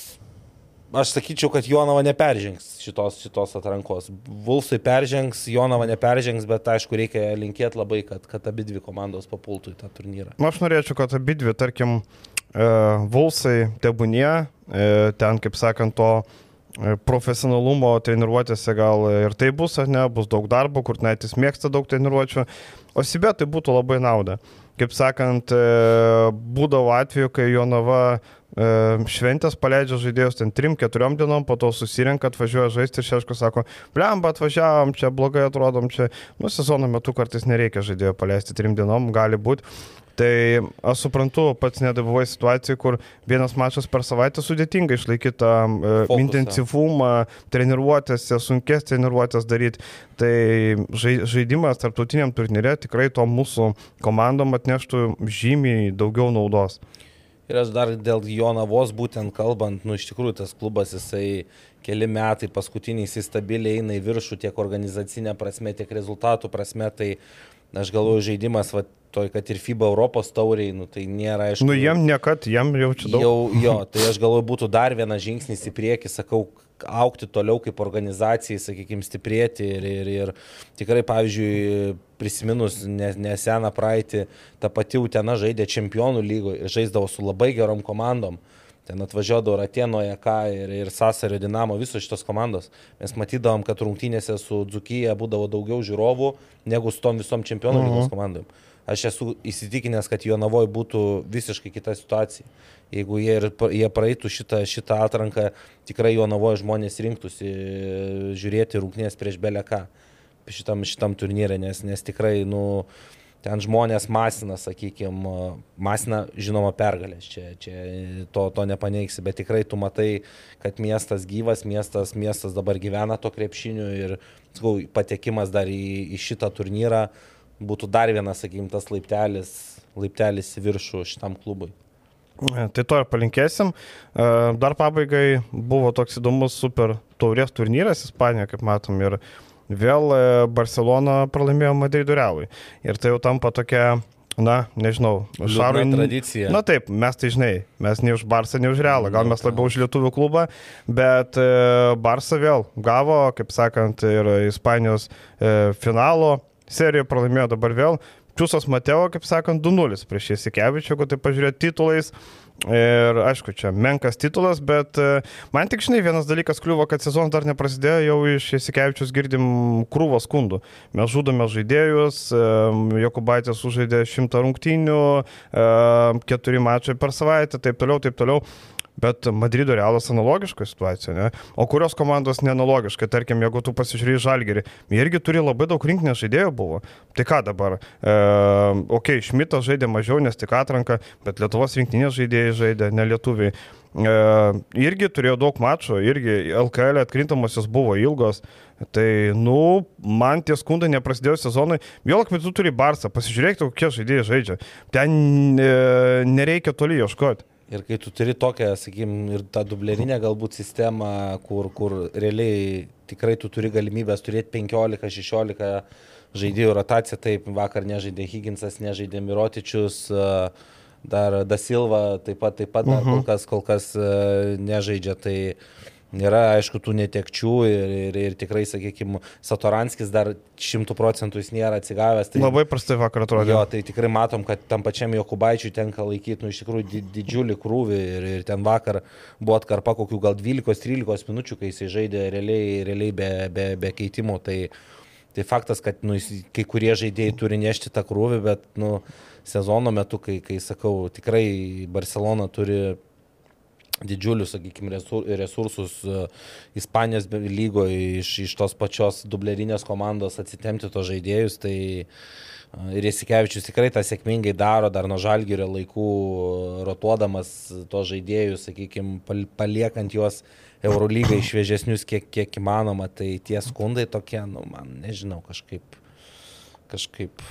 aš sakyčiau, kad Jonava neperžengs šitos, šitos atrankos. Vulsai peržengs, Jonava neperžengs, bet aišku, reikia linkėti labai, kad, kad abi dvi komandos papultų į tą turnyrą. Na, aš norėčiau, kad abi dvi, tarkim, e, Vulsai tebūnie, e, ten, kaip sakant, to e, profesionalumo treniruotėse gal ir tai bus, ar ne, bus daug darbo, kur net jis mėgsta daug treniruočių, o Sibė tai būtų labai nauda. Kaip sakant, būdavo atveju, kai Jonava šventės paleidžia žaidėjus ten 3-4 dienom, po to susirenka, atvažiuoja žaisti ir Šeško sako, blemba, atvažiavam, čia blogai atrodom, čia, nu, sezono metu kartais nereikia žaidėjo paleisti 3 dienom, gali būti. Tai aš suprantu, pats nedalyvavai situacijai, kur vienas mačas per savaitę sudėtinga išlaikyti tą e, intensyvumą, treniruotėse, sunkės treniruotės daryti. Tai žaidimas tarptautiniam turnyrė tikrai to mūsų komandom atneštų žymiai daugiau naudos. Ir aš dar dėl Jonavos būtent kalbant, nu iš tikrųjų tas klubas jisai keli metai paskutiniai jisai stabiliai eina į viršų tiek organizacinė prasme, tiek rezultatų prasme, tai aš galvoju žaidimas, va, toj, kad ir FIBA Europos tauriai, nu, tai nėra aišku. Nu, jiem niekad, jiem jau čia daug. Jau, jo, tai aš galvoju, būtų dar vienas žingsnis į priekį, sakau, aukti toliau kaip organizacijai, sakykime, stiprėti ir, ir, ir tikrai, pavyzdžiui, prisiminus neseną praeitį, ta pati Utena žaidė čempionų lygoje ir žaisdavo su labai gerom komandom. Ten atvažiuodavo Ratienoje, ką ir, ir Sasario Dinamo, visos šitos komandos. Mes matydavom, kad rungtynėse su Dzukyje būdavo daugiau žiūrovų negu su tom visom čempionų lygos mhm. komandom. Aš esu įsitikinęs, kad Jonavoje būtų visiškai kita situacija jeigu jie, ir, jie praeitų šitą, šitą atranką, tikrai jo navoje žmonės rinktųsi e, žiūrėti rūknės prieš beleką šitam, šitam turnyrė, nes, nes tikrai, nu, ten žmonės masina, sakykime, masina, žinoma, pergalės, čia, čia to, to nepaneiksi, bet tikrai tu matai, kad miestas gyvas, miestas, miestas dabar gyvena to krepšiniu ir, sakau, patekimas dar į, į šitą turnyrą būtų dar vienas, sakykime, tas laiptelis, laiptelis į viršų šitam klubui. Tai to ir palinkėsim. E, dar pabaigai buvo toks įdomus super taurės turnyras Ispanijoje, kaip matom, ir vėl e, Barcelona pralaimėjo Madrido Realui. Ir tai jau tampa tokia Na, nežinau, Šarui. Tradicija. Na taip, mes tai žinai, mes ne už Barsą, ne už Realą, gal mes labiau už Lietuvų klubą, bet e, Barsą vėl gavo, kaip sakant, ir Ispanijos e, finalo seriją pralaimėjo dabar vėl. Čiūsas Mateo, kaip sakant, 2-0 prieš Jasikevičių, jeigu tai pažiūrėt titulais. Ir aišku, čia menkas titulas, bet e, man tik žinai, vienas dalykas kliuvo, kad sezonas dar neprasidėjo, jau iš Jasikevičius girdim krūvą skundų. Mes žudome žaidėjus, e, Jokubaitės sužaidė šimtą rungtynių, e, keturi mačai per savaitę, taip toliau, taip toliau. Bet Madrido realas analogiška situacija, ne? O kurios komandos neanalogiška, tarkim, jeigu tu pasižiūrėjai Žalgerį, jie irgi turi labai daug rinkinės žaidėjų buvo. Tai ką dabar? E, ok, Šmitas žaidė mažiau, nes tik atranka, bet Lietuvos rinkinės žaidėjai žaidė, ne lietuviai. E, irgi turėjo daug mačų, irgi LKL atkrintamosios buvo ilgos. Tai, nu, man tie skundai neprasidėjo sezonui. Vėlak, bet tu turi Barsą, pasižiūrėk, kokie žaidėjai žaidžia. Ten e, nereikia toli ieškoti. Ir kai tu turi tokią, sakykim, ir tą dublerinę galbūt sistemą, kur, kur realiai tikrai tu turi galimybės turėti 15-16 žaidėjų rotaciją, taip vakar nežaidė Higginsas, nežaidė Mirotičius. Dar Dasilva taip pat, taip pat uh -huh. kol mhm. kas, kol kas e, nežaidžia. Tai nėra, aišku, tų netekčių ir, ir, ir tikrai, sakykime, Satoranskis dar šimtų procentų jis nėra atsigavęs. Tai, Labai prastai vakar atrodė. Jo, tai tikrai matom, kad tam pačiam Jokubaičiui tenka laikyti, nu, iš tikrųjų di, didžiulį krūvį ir, ir ten vakar buvo atkarpa kokių gal 12-13 minučių, kai jisai žaidė realiai, realiai be, be, be keitimo. Tai, tai faktas, kad nu, kai kurie žaidėjai turi nešti tą krūvį, bet, nu, sezono metu, kai, kai sakau, tikrai Barcelona turi didžiulius, sakykime, resursus e, Ispanijos lygoje iš, iš tos pačios dublerinės komandos atsitemti tos žaidėjus, tai e, ir Jasikevičius tikrai tą sėkmingai daro, dar nuo žalgerio laikų rotuodamas tos žaidėjus, sakykime, paliekant juos Eurolygai šviežesnius kiek, kiek įmanoma, tai tie skundai tokie, nu, man nežinau, kažkaip, kažkaip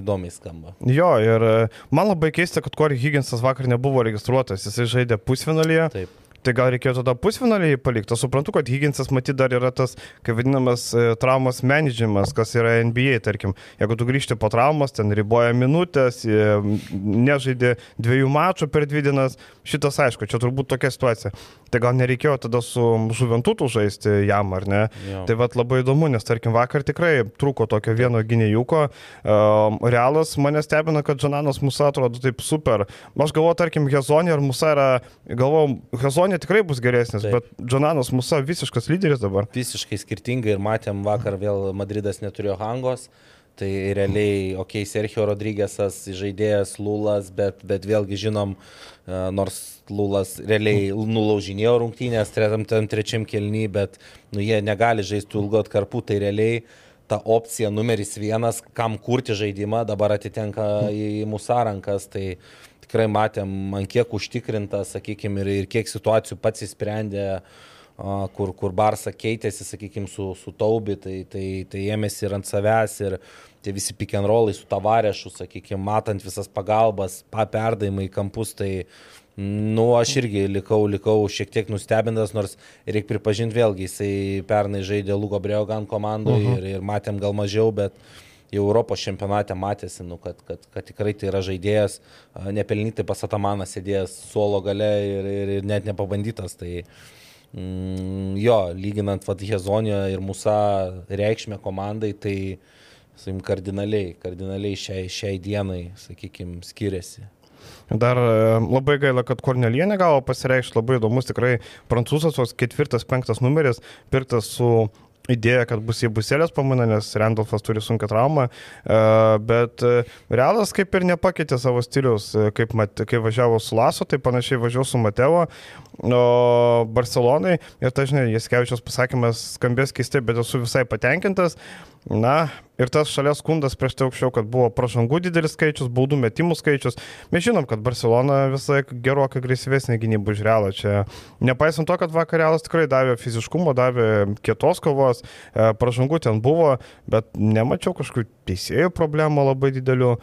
įdomiai skamba. Jo, ir e, man labai keista, kad Corey Higginsas vakar nebuvo registruotas, jisai žaidė pusfinalyje. Taip. Tai gal reikėjo tada pusfinalį palikti. Aš suprantu, kad Higginsas matyt dar yra tas, kaip vadinamas, e, traumos managemas, kas yra NBA, tarkim. Jeigu tu grįžti po traumos, ten riboja minutės, e, nežaidė dviejų mačų per dvi dienas, šitas aišku, čia turbūt tokia situacija. Tai gal nereikėjo tada su žuventutu žaisti jam, ar ne? Jo. Tai vad labai įdomu, nes tarkim vakar tikrai trūko tokio vieno gynėjuko. Um, realas mane stebina, kad Žananas Musa atrodo taip super. Aš galvoju, tarkim, Hezonė ar Musa yra, galvoju, Hezonė Bolonė tikrai bus geresnis, Taip. bet Džonanas Musa visiškas lyderis dabar. Visiškai skirtingai ir matėm vakar vėl Madridas neturėjo hangos. Tai realiai, okei, okay, Sergio Rodrygėsas žaidėjas Lulas, bet, bet vėlgi žinom, e, nors Lulas realiai nulaužinėjo rungtynės trečiam, trečiam kelny, bet nu, jie negali žaisti ilgo atkarpų, tai realiai ta opcija numeris vienas, kam kurti žaidimą, dabar atitenka į mūsų rankas. Tai, tikrai matėm, man kiek užtikrinta, sakykime, ir, ir kiek situacijų pats įsprendė, kur, kur Barsa keitėsi, sakykime, su, su Taubi, tai, tai, tai ėmėsi ir ant savęs, ir tie visi rollai su Tavarešu, sakykime, matant visas pagalbas, paperdavimai į kampus, tai, nu, aš irgi likau, likau šiek tiek nustebintas, nors reikia pripažinti vėlgi, jisai pernai žaidė Lugo Breogan komandoje uh mhm. -huh. ir, ir matėm gal mažiau, bet jau Europos čempionate matėsi, nu, kad, kad, kad tikrai tai yra žaidėjas, nepelnytai pas Atamaną sėdėjęs suolo gale ir, ir, ir net nepabandytas. Tai, mm, jo, lyginant Vathezonio ir Musa reikšmę komandai, tai sakim, kardinaliai, kardinaliai šiai, šiai dienai, sakykime, skiriasi. Dar e, labai gaila, kad Kornelienė gavo pasireikšti, labai įdomus tikrai prancūzas, tos ketvirtas, penktas numeris, pirktas su idėja, kad bus į buselės pamaina, nes Randolfas turi sunkę traumą, e, bet e, Realas kaip ir nepakeitė savo stilius, e, kaip, mat, kai važiavo su Laso, tai panašiai važiavo su Mateo, o Barcelonai, ir tai žinai, Jaskevičios pasakymas skambės keistai, bet esu visai patenkintas, Na, ir tas šalies skundas prieš tai aukščiau, kad buvo pražangų didelis skaičius, baudų metimų skaičius. Mes žinom, kad Barcelona visai gerokai agresyvesnė gynybų už realą. Čia, nepaisant to, kad vakarėlas tikrai davė fiziškumo, davė kietos kovos, e, pražangų ten buvo, bet nemačiau kažkokių teisėjų problemų labai didelių.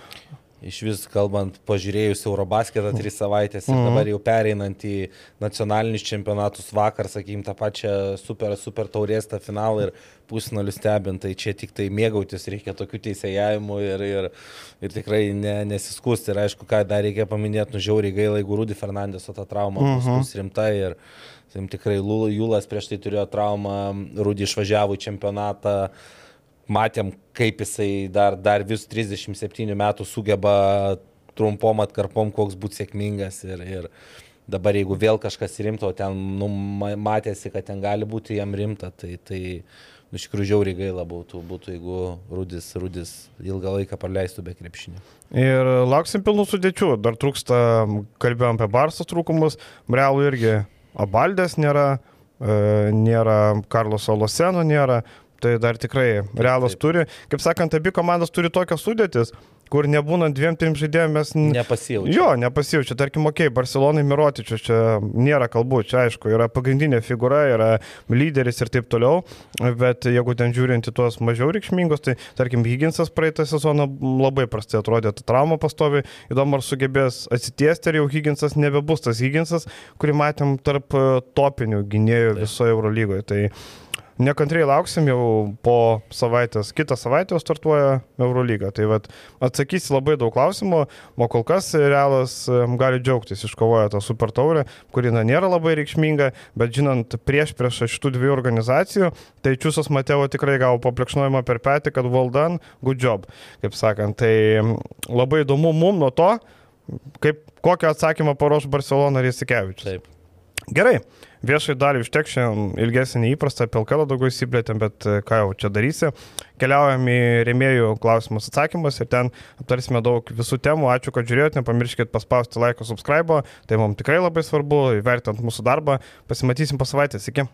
Iš vis kalbant, pažiūrėjus Eurobasketą tris savaitės ir mhm. dabar jau pereinant į nacionalinius čempionatus vakar, sakykim, tą pačią super, super taurės tą finalą ir pusnalių stebint, tai čia tik tai mėgautis reikia tokių teisėjavimų ir, ir, ir tikrai ne, nesiskusti. Ir aišku, ką dar reikia paminėti, nužiauriai gaila, jeigu Rudy Fernandeso ta trauma uh -huh. bus rimta ir sakim, tikrai Jūlas prieš tai turėjo traumą, Rudy išvažiavo į čempionatą matėm, kaip jisai dar, dar vis 37 metų sugeba trumpom atkarpom, koks būtų sėkmingas. Ir, ir dabar jeigu vėl kažkas rimto, ten nu, matėsi, kad ten gali būti jam rimta, tai, tai Nu, iš tikrųjų žiauriai gaila būtų, būtų, jeigu Rudis, Rudis ilgą laiką praleistų be krepšinio. Ir lauksim pilnų sudėčių. Dar trūksta, kalbėjom apie Barsas trūkumus, Realų irgi Abaldės nėra, e, nėra Karlos Oloseno nėra. Tai dar tikrai Realas taip. turi. Kaip sakant, abi komandos turi tokias sudėtis, kur nebūnant dviem, trim žaidėjim mes... Nepasijaučiu. Jo, nepasijaučia. Tarkim, okei, okay, Barcelonai Mirotičius čia nėra kalbų, čia aišku, yra pagrindinė figūra, yra lyderis ir taip toliau, bet jeigu ten žiūrint į tuos mažiau reikšmingus, tai tarkim, Higginsas praeitą sezoną labai prastai atrodė, ta trauma pastovi, įdomu ar sugebės atsitiesti, ar jau Higginsas nebebus tas Higginsas, kurį matėm tarp e, topinių gynėjų visoje Eurolygoje. Tai Nekantriai lauksim jau po savaitės, kitą savaitę jau startuoja Eurolyga. Tai vat, atsakys labai daug klausimų, o kol kas Realas gali džiaugtis, iškovojo tą super taurę, kuri na, nėra labai reikšminga, bet žinant prieš prieš šitų dviejų organizacijų, tai Čiūsas Mateo tikrai gavo paplekšnojimą per petį, kad well done, good job, kaip sakant. Tai labai įdomu mum nuo to, kaip, kokią atsakymą paruoš Barcelona ir Jasikevičius. Taip. Gerai, viešai dalį užtek šiandien ilgesnį neįprastą, LKL daugiau įsiplėtėm, bet e, ką jau čia darysi. Keliaujam į remėjų klausimus atsakymus ir ten aptarsime daug visų temų. Ačiū, kad žiūrėjote, nepamirškit paspausti laiką, subscribe, tai mums tikrai labai svarbu, įvertinant mūsų darbą. Pasimatysim po savaitės, iki.